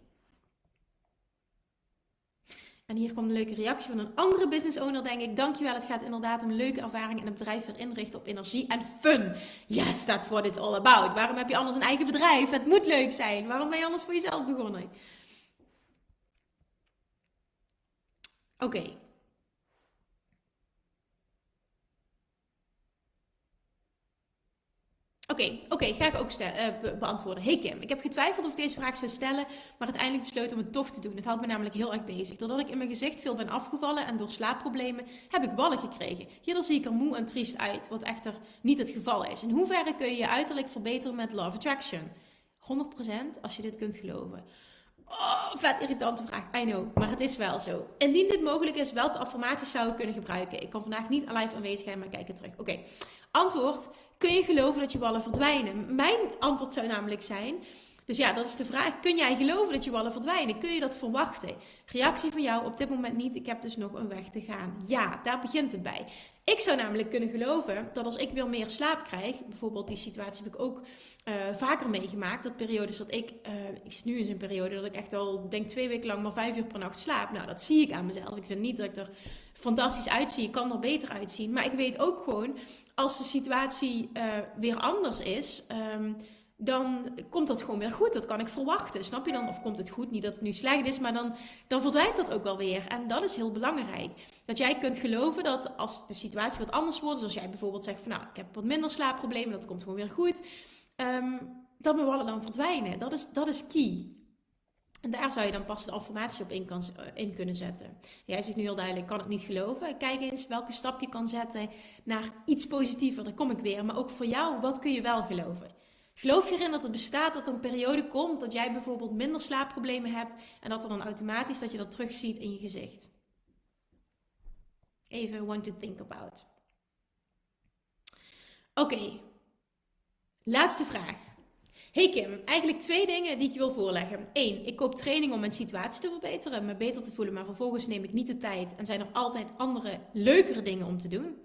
En hier kwam een leuke reactie van een andere business owner, denk ik. Dankjewel, het gaat inderdaad om leuke ervaring en een bedrijf weer inrichten op energie en fun. Yes, that's what it's all about. Waarom heb je anders een eigen bedrijf? Het moet leuk zijn. Waarom ben je anders voor jezelf begonnen? Oké, Oké, oké, ga ik ook uh, beantwoorden. Hey Kim, ik heb getwijfeld of ik deze vraag zou stellen, maar uiteindelijk besloten om het toch te doen. Het houdt me namelijk heel erg bezig. Doordat ik in mijn gezicht veel ben afgevallen en door slaapproblemen heb ik ballen gekregen. Hierdoor zie ik er moe en triest uit, wat echter niet het geval is. In hoeverre kun je je uiterlijk verbeteren met Love Attraction? 100% als je dit kunt geloven. Oh, vet irritante vraag, I know, maar het is wel zo. Indien dit mogelijk is, welke affirmaties zou ik kunnen gebruiken? Ik kan vandaag niet live aanwezig zijn, maar kijk het terug. Oké, antwoord kun je geloven dat je wallen verdwijnen? Mijn antwoord zou namelijk zijn. Dus ja, dat is de vraag. Kun jij geloven dat je wallen verdwijnen? Kun je dat verwachten? Reactie van jou op dit moment niet. Ik heb dus nog een weg te gaan. Ja, daar begint het bij. Ik zou namelijk kunnen geloven dat als ik weer meer slaap krijg, bijvoorbeeld die situatie heb ik ook uh, vaker meegemaakt, dat periodes dat ik, uh, ik zit nu in zo'n periode dat ik echt al denk twee weken lang maar vijf uur per nacht slaap. Nou, dat zie ik aan mezelf. Ik vind niet dat ik er fantastisch uitzie. Ik kan er beter uitzien. Maar ik weet ook gewoon, als de situatie uh, weer anders is, um, dan komt dat gewoon weer goed. Dat kan ik verwachten. Snap je dan? Of komt het goed? Niet dat het nu slecht is, maar dan, dan verdwijnt dat ook wel weer. En dat is heel belangrijk. Dat jij kunt geloven dat als de situatie wat anders wordt, zoals jij bijvoorbeeld zegt van nou, ik heb wat minder slaapproblemen, dat komt gewoon weer goed. Um, dat mijn wallen dan verdwijnen. Dat is, dat is key. En daar zou je dan pas de affirmatie op in, kan, eh, in kunnen zetten. Jij zegt nu heel duidelijk, ik kan het niet geloven. Kijk eens welke stap je kan zetten naar iets positiever. Daar kom ik weer. Maar ook voor jou, wat kun je wel geloven? Geloof je erin dat het bestaat dat er een periode komt dat jij bijvoorbeeld minder slaapproblemen hebt en dat er dan automatisch dat je dat terugziet in je gezicht? Even one to think about. Oké, laatste vraag. Hey Kim, eigenlijk twee dingen die ik je wil voorleggen. Eén, ik koop training om mijn situatie te verbeteren, me beter te voelen, maar vervolgens neem ik niet de tijd en zijn er altijd andere, leukere dingen om te doen.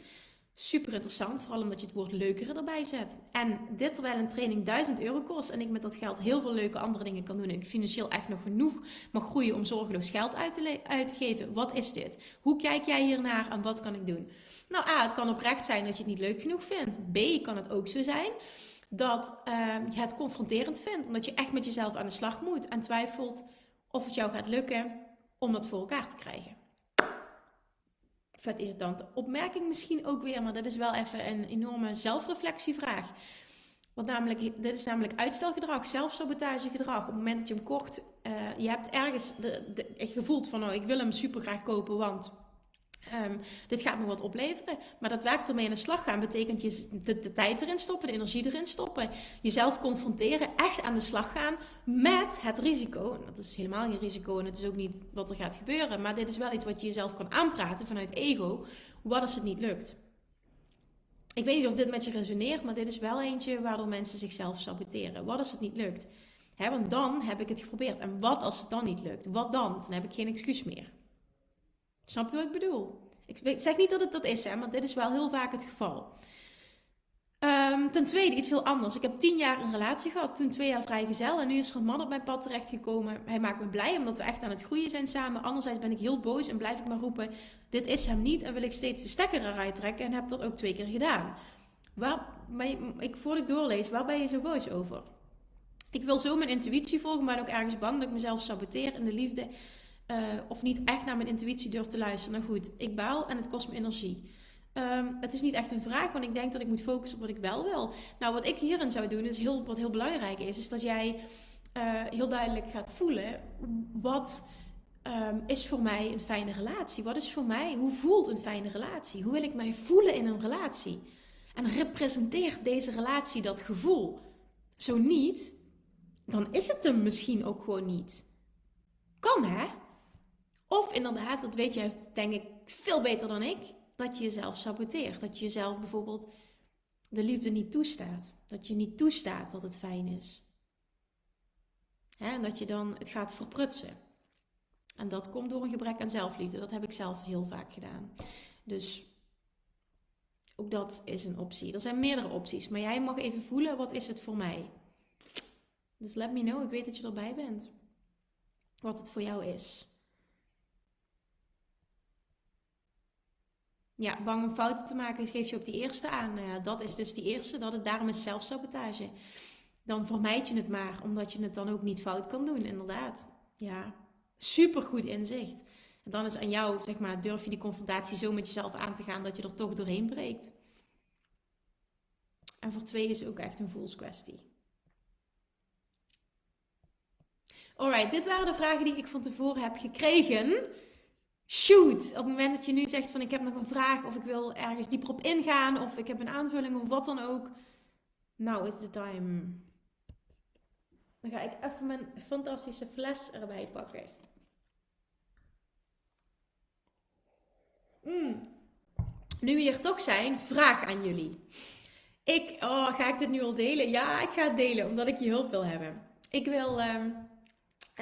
Super interessant, vooral omdat je het woord leukere erbij zet. En dit terwijl een training 1000 euro kost en ik met dat geld heel veel leuke andere dingen kan doen en ik financieel echt nog genoeg mag groeien om zorgeloos geld uit te, uit te geven. Wat is dit? Hoe kijk jij hiernaar en wat kan ik doen? Nou A, het kan oprecht zijn dat je het niet leuk genoeg vindt. B, kan het ook zo zijn dat uh, je het confronterend vindt, omdat je echt met jezelf aan de slag moet en twijfelt of het jou gaat lukken om dat voor elkaar te krijgen. Vet irritante opmerking misschien ook weer, maar dat is wel even een enorme zelfreflectievraag. Want namelijk, dit is namelijk uitstelgedrag, zelfsabotagegedrag. Op het moment dat je hem kocht, uh, je hebt ergens de, de, gevoeld van, oh, ik wil hem super graag kopen, want um, dit gaat me wat opleveren. Maar dat werkt ermee aan de slag gaan betekent je de, de, tijd erin stoppen, de energie erin stoppen. Jezelf confronteren, echt aan de slag gaan met het risico. En dat is helemaal geen risico en het is ook niet wat er gaat gebeuren. Maar dit is wel iets wat je jezelf kan aanpraten vanuit ego. Wat als het niet lukt? Ik weet niet of dit met je resoneert, maar dit is wel eentje waardoor mensen zichzelf saboteren. Wat als het niet lukt? want dan heb ik het geprobeerd. En wat als het dan niet lukt? Wat dan? Dan heb ik geen excuus meer. Snap je wat ik bedoel? Ik zeg niet dat het dat is, hè, maar dit is wel heel vaak het geval. Um, ten tweede, iets heel anders. Ik heb tien jaar een relatie gehad, toen twee jaar vrijgezel. En nu is er een man op mijn pad terechtgekomen. Hij maakt me blij omdat we echt aan het groeien zijn samen. Anderzijds ben ik heel boos en blijf ik maar roepen: dit is hem niet. En wil ik steeds de stekker eruit trekken. En heb dat ook twee keer gedaan. Waar, ik, voordat ik doorlees, waar ben je zo boos over? Ik wil zo mijn intuïtie volgen, maar ook ergens bang dat ik mezelf saboteer in de liefde. Uh, of niet echt naar mijn intuïtie durf te luisteren. Nou goed, ik baal en het kost me energie. Um, het is niet echt een vraag, want ik denk dat ik moet focussen op wat ik wel wil. Nou, wat ik hierin zou doen, is heel, wat heel belangrijk is, is dat jij uh, heel duidelijk gaat voelen wat um, is voor mij een fijne relatie. Wat is voor mij, hoe voelt een fijne relatie? Hoe wil ik mij voelen in een relatie? En representeert deze relatie dat gevoel? Zo niet, dan is het hem misschien ook gewoon niet. Kan hè? Of inderdaad, dat weet jij denk ik veel beter dan ik, dat je jezelf saboteert. Dat je jezelf bijvoorbeeld de liefde niet toestaat. Dat je niet toestaat dat het fijn is. en dat je dan het gaat verprutsen. En dat komt door een gebrek aan zelfliefde. Dat heb ik zelf heel vaak gedaan. Dus ook dat is een optie. Er zijn meerdere opties. Maar jij mag even voelen, wat is het voor mij? Dus let me know. Ik weet dat je erbij bent. Wat het voor jou is. Ja, bang om fouten te maken, geef je op die eerste aan. Uh, dat is dus die eerste, dat het daarom is zelfsabotage. Dan vermijd je het maar, omdat je het dan ook niet fout kan doen, inderdaad. Ja, super goed inzicht. En dan is aan jou, zeg maar, durf je die confrontatie zo met jezelf aan te gaan dat je er toch doorheen breekt. En voor twee is ook echt een voelskwestie. Alright, dit waren de vragen die ik van tevoren heb gekregen shoot. Op het moment dat je nu zegt van ik heb nog een vraag of ik wil ergens dieper op ingaan of ik heb een aanvulling of wat dan ook. Now is the time. Dan ga ik even mijn fantastische fles erbij pakken. Mm. Nu we hier toch zijn, vraag aan jullie. Ik, oh, ga ik dit nu al delen? Ja, ik ga het delen omdat ik je hulp wil hebben. Ik wil ehm,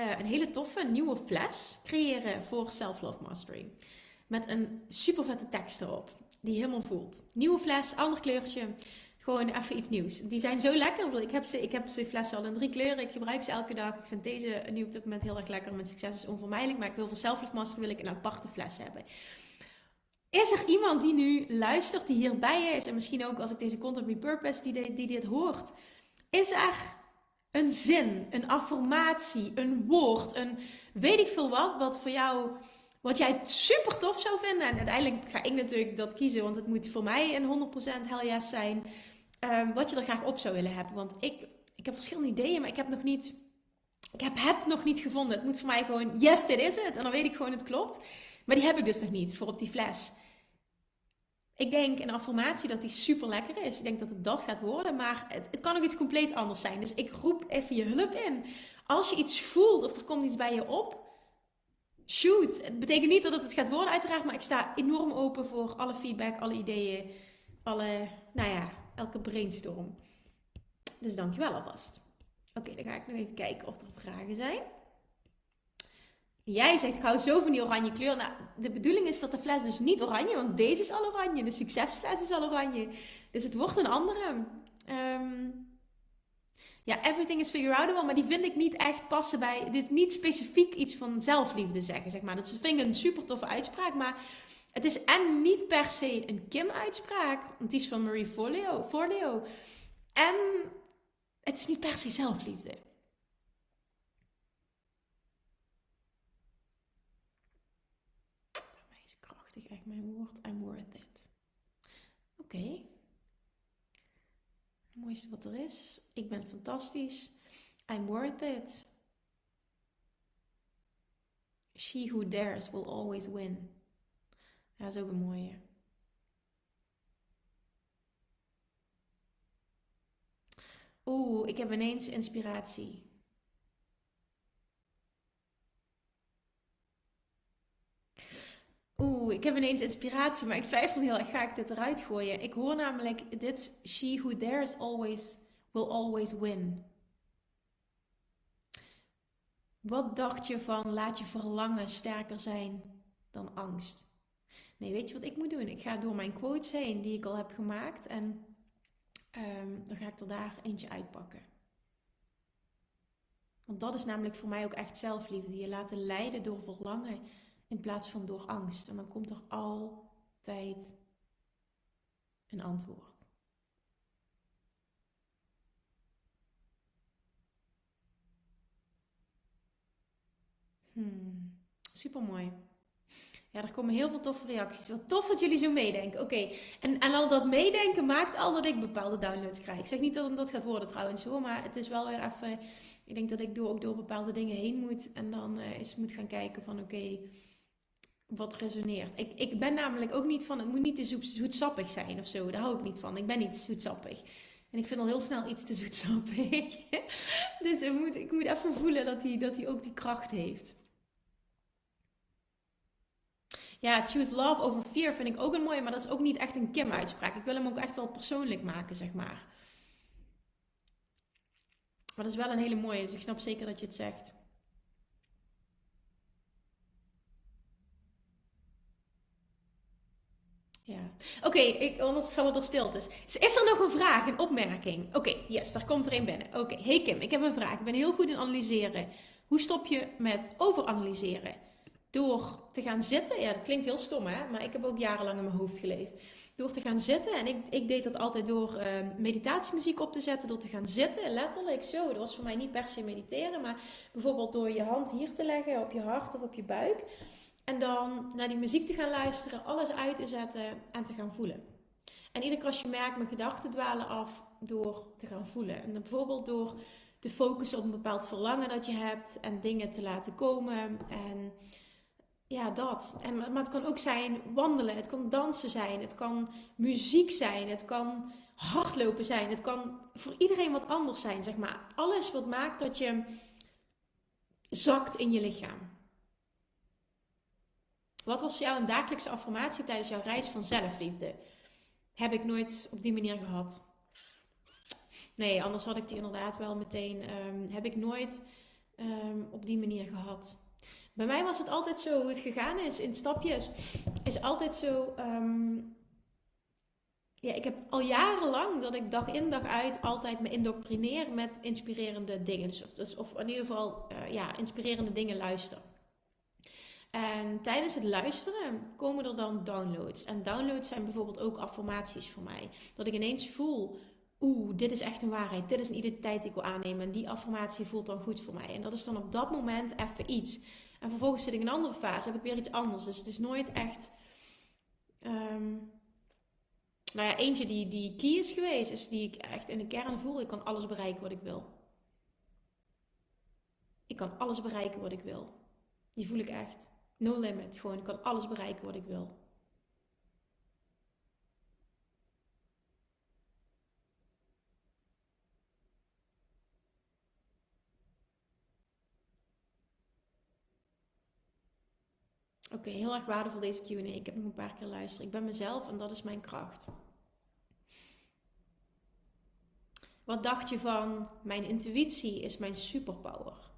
uh, een hele toffe nieuwe fles creëren voor Self Love Mastery. Met een super vette tekst erop, die helemaal voelt. Nieuwe fles, ander kleurtje. Gewoon even iets nieuws. Die zijn zo lekker. Ik heb ze, ik heb ze flessen al in drie kleuren. Ik gebruik ze elke dag. Ik vind deze nu op dit moment heel erg lekker. Mijn succes is onvermijdelijk. Maar ik wil voor Self Love Mastery wil ik een aparte fles hebben. Is er iemand die nu luistert, die hierbij is? En misschien ook als ik deze content repurpose, die, die dit hoort. Is er een zin, een affirmatie, een woord, een weet ik veel wat, wat voor jou, wat jij super tof zou vinden. En uiteindelijk ga ik natuurlijk dat kiezen, want het moet voor mij een 100% hell yes zijn. Um, wat je er graag op zou willen hebben. Want ik, ik heb verschillende ideeën, maar ik heb nog niet, ik heb het nog niet gevonden. Het moet voor mij gewoon, yes, dit is het. En dan weet ik gewoon, het klopt. Maar die heb ik dus nog niet voor op die fles. Ik denk een affirmatie dat die super lekker is. Ik denk dat het dat gaat worden, maar het, het kan ook iets compleet anders zijn. Dus ik roep even je hulp in. Als je iets voelt of er komt iets bij je op, shoot. Het betekent niet dat het het gaat worden, uiteraard, maar ik sta enorm open voor alle feedback, alle ideeën, alle, nou ja, elke brainstorm. Dus dankjewel alvast. Oké, dan ga ik nog even kijken of er vragen zijn. Jij zegt, ik hou zo van die oranje kleur. Nou, de bedoeling is dat de fles dus niet oranje, want deze is al oranje. De succesfles is al oranje. Dus het wordt een andere. Um, ja, everything is figure outable, maar die vind ik niet echt passen bij... Dit niet specifiek iets van zelfliefde zeggen, zeg maar. Dat vind ik een super toffe uitspraak, maar... Het is en niet per se een Kim-uitspraak, want die is van Marie Forleo. Forleo. En het is niet per se zelfliefde. mijn woord. I'm worth it. Oké. Het mooiste wat er is. Ik ben fantastisch. I'm worth it. She who dares will always win. Ja, dat is ook een mooie. Oeh, ik heb ineens inspiratie. Oeh, ik heb ineens inspiratie, maar ik twijfel heel erg. Ga ik dit eruit gooien? Ik hoor namelijk: dit she who dares always will always win. Wat dacht je van laat je verlangen sterker zijn dan angst? Nee, weet je wat ik moet doen? Ik ga door mijn quotes heen die ik al heb gemaakt en um, dan ga ik er daar eentje uitpakken. Want dat is namelijk voor mij ook echt zelfliefde. Je laten leiden door verlangen in plaats van door angst. En dan komt er altijd een antwoord. Hmm, super mooi. Ja, er komen heel veel toffe reacties. Wat tof dat jullie zo meedenken. Oké, en, al dat meedenken maakt al dat ik bepaalde downloads krijg. Ik zeg niet dat dat gaat worden trouwens hoor, maar het is wel weer even... Ik denk dat ik door, ook door bepaalde dingen heen moet en dan uh, eens moet gaan kijken van oké, wat resoneert. Ik, ik ben namelijk ook niet van, het moet niet te zoet, zoetsappig zijn of zo. Daar hou ik niet van. Ik ben niet zoetsappig. En ik vind al heel snel iets te zoetsappig. [laughs] dus ik moet, ik moet even voelen dat hij, dat ook die kracht heeft. Ja, choose love over fear vind ik ook een mooie, maar dat is ook niet echt een Kim-uitspraak. Ik wil hem ook echt wel persoonlijk maken, zeg maar. Maar dat is wel een hele mooie, dus ik snap zeker dat je het zegt. Ja. Oké, anders vallen er stiltes. Is er nog een vraag, een opmerking? Oké, yes, daar komt er een binnen. Oké, hey Kim, ik heb een vraag. Ik ben heel goed in analyseren. Hoe stop je met overanalyseren? Door te gaan zitten, ja, dat klinkt heel stom hè, maar ik heb ook jarenlang in mijn hoofd geleefd. Door te gaan zitten, en ik, ik deed dat altijd door uh, meditatiemuziek op te zetten, door te gaan zitten, letterlijk zo. Dat was voor mij niet per se mediteren, maar bijvoorbeeld door je hand hier te leggen op je hart of op je buik. En dan naar die muziek te gaan luisteren, alles uit te zetten en te gaan voelen. En iedere keer merkt, mijn gedachten dwalen af door te gaan voelen. En dan bijvoorbeeld door te focussen op een bepaald verlangen dat je hebt en dingen te laten komen. En ja, dat. En, maar het kan ook zijn wandelen, het kan dansen zijn, het kan muziek zijn, het kan hardlopen zijn, het kan voor iedereen wat anders zijn, zeg maar. Alles wat maakt dat je zakt in je lichaam. Wat was voor jou een dagelijkse affirmatie tijdens jouw reis van zelfliefde? Heb ik nooit op die manier gehad. Nee, anders had ik die inderdaad wel meteen. Um, heb ik nooit um, op die manier gehad. Bij mij was het altijd zo, hoe het gegaan is in stapjes, is altijd zo. Um, ja, ik heb al jarenlang dat ik dag in dag uit altijd me indoctrineer met inspirerende dingen. Dus, dus of in ieder geval uh, ja, inspirerende dingen luister. En tijdens het luisteren komen er dan downloads. En downloads zijn bijvoorbeeld ook affirmaties voor mij. Dat ik ineens voel, oeh, dit is echt een waarheid. Dit is een identiteit die ik wil aannemen. En die affirmatie voelt dan goed voor mij. En dat is dan op dat moment even iets. En vervolgens zit ik in een andere fase, heb ik weer iets anders. Dus het is nooit echt... Um, nou ja, eentje die, die key is geweest, is die ik echt in de kern voel. Ik kan alles bereiken wat ik wil. Ik kan alles bereiken wat ik wil. Die voel ik echt. No limit. Gewoon, ik kan alles bereiken wat ik wil. Oké, heel erg waardevol deze Q&A. Ik heb nog een paar keer luisteren. Ik ben mezelf en dat is mijn kracht. Wat dacht je van mijn intuïtie is mijn superpower?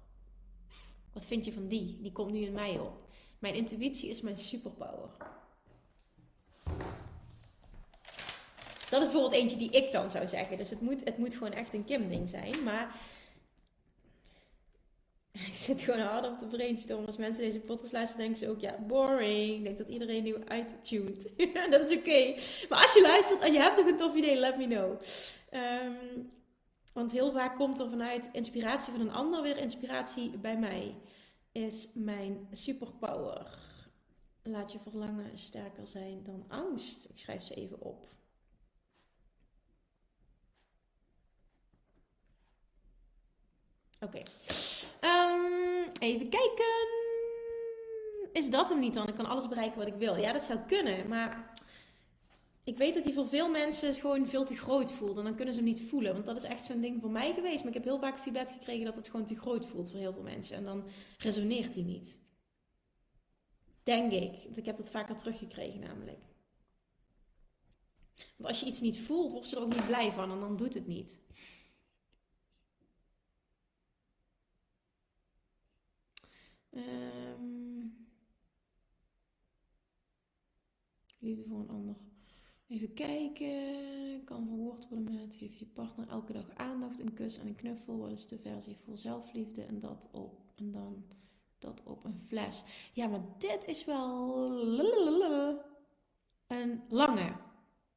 Wat vind je van die? Die komt nu in mij op. Mijn intuïtie is mijn superpower. Dat is bijvoorbeeld eentje die ik dan zou zeggen. Dus het moet, het moet gewoon echt een Kim-ding zijn. Maar [laughs] ik zit gewoon hard op de brainstormen. Als mensen deze podcast luisteren, denken ze ook, ja, boring. Ik denk dat iedereen nu uittuned. [laughs] dat is oké. Maar als je luistert en je hebt nog een tof idee, let me know. Um, want heel vaak komt er vanuit inspiratie van een ander weer inspiratie bij mij is mijn superpower. laat je verlangen sterker zijn dan angst. Ik schrijf ze even op. Oké. Ehm, even kijken. Is dat hem niet dan? Ik kan alles bereiken wat ik wil. Ja, dat zou kunnen. Maar ik weet dat hij voor veel mensen gewoon veel te groot voelt. En dan kunnen ze hem niet voelen. Want dat is echt zo'n ding voor mij geweest. Maar ik heb heel vaak feedback gekregen dat het gewoon te groot voelt voor heel veel mensen. En dan resoneert hij niet. Denk ik. Want ik heb dat vaker teruggekregen namelijk. Want als je iets niet voelt, word je er ook niet blij van. En dan doet het niet. Um, liefde voor een ander. Even kijken. Kan verwoord worden met geef je partner elke dag aandacht, een kus en een knuffel. Wat is de versie voor zelfliefde? En dat op. En dan dat op een fles. Ja, maar dit is wel een lange.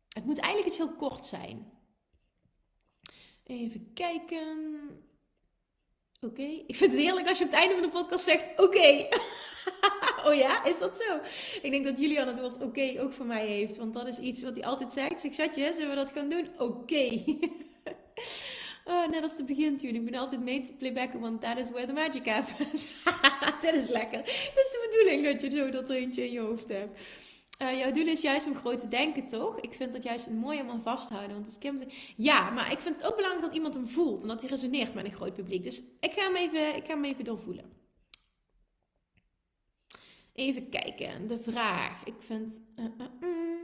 Het moet eigenlijk iets heel kort zijn. Even kijken. Oké. Ik vind het heerlijk als je op het einde van de podcast zegt: Oké. Oh ja, is dat zo? Ik denk dat Julian het woord oké ook voor mij heeft. Want dat is iets wat hij altijd zegt. Zeg, schatje, zullen we dat gaan doen? Oké. [laughs] oh, net als de begintune. Ik ben altijd mee te playbacken, want that is where the magic happens. [laughs] dat is lekker. Dat is de bedoeling dat je zo dat eentje in je hoofd hebt. Uh, jouw doel is juist om groot te denken, toch? Ik vind dat juist mooi om aan vast te houden. Want als Kim ja, maar ik vind het ook belangrijk dat iemand hem voelt. En dat hij resoneert met een groot publiek. Dus ik ga hem even, ik ga hem even doorvoelen. Even kijken, de vraag. Ik vind. Uh, uh,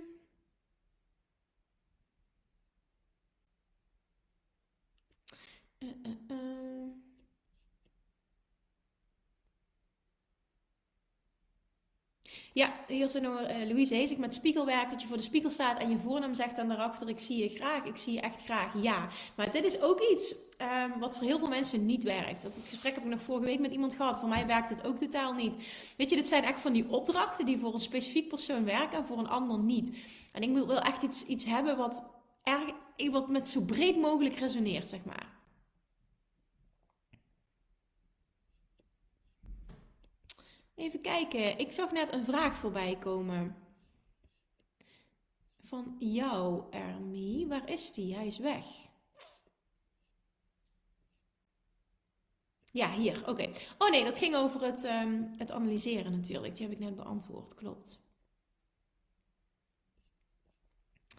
Ja, hier zijn nog Louise Heesig met spiegelwerk. Dat je voor de spiegel staat en je voornaam zegt en daarachter: Ik zie je graag, ik zie je echt graag. Ja, maar dit is ook iets um, wat voor heel veel mensen niet werkt. Dat het gesprek heb ik nog vorige week met iemand gehad. Voor mij werkt het ook totaal niet. Weet je, dit zijn echt van die opdrachten die voor een specifiek persoon werken en voor een ander niet. En ik wil echt iets, iets hebben wat, erg, wat met zo breed mogelijk resoneert, zeg maar. Even kijken. Ik zag net een vraag voorbij komen. Van jou, Ermie. Waar is die? Hij is weg. Ja, hier. Oké. Oh nee, dat ging over het, um, het analyseren natuurlijk. Die heb ik net beantwoord. Klopt.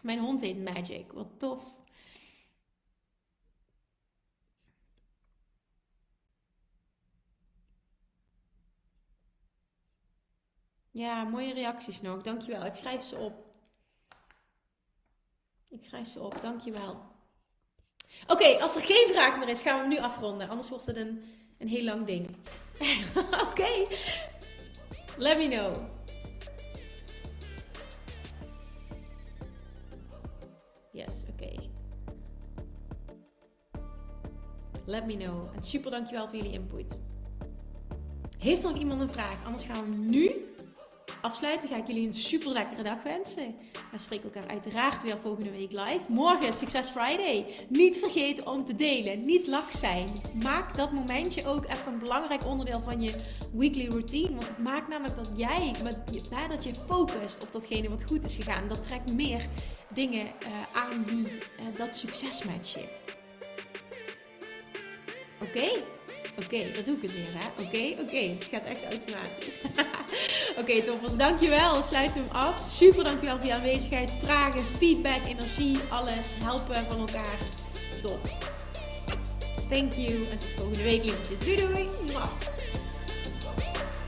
Mijn hond heet Magic. Wat tof. Ja, mooie reacties nog. Dankjewel. Ik schrijf ze op. Ik schrijf ze op. Dankjewel. Oké, als er geen vraag meer is, gaan we hem nu afronden. Anders wordt het een, een heel lang ding. [laughs] Oké. Let me know. Yes, oké. Let me know. En super dankjewel voor jullie input. Heeft er nog iemand een vraag? Anders gaan we nu afsluiten ga ik jullie een super lekkere dag wensen. We spreken elkaar uiteraard weer volgende week live. Morgen Success Friday. Niet vergeten om te delen. Niet lak zijn. Maak dat momentje ook even een belangrijk onderdeel van je weekly routine. Want het maakt namelijk dat jij, dat je focust op datgene wat goed is gegaan. Dat trekt meer dingen uh, aan die uh, dat succes matchen. Oké? Oké, dat doe ik het weer, hè? Oké, oké. Het gaat echt automatisch. [laughs] oké, toppers. Dankjewel. Sluiten we hem af. Super dankjewel voor je aanwezigheid. Vragen, feedback, energie, alles. Helpen van elkaar. Top. Thank you. En tot volgende week, lievertjes. Doei doei.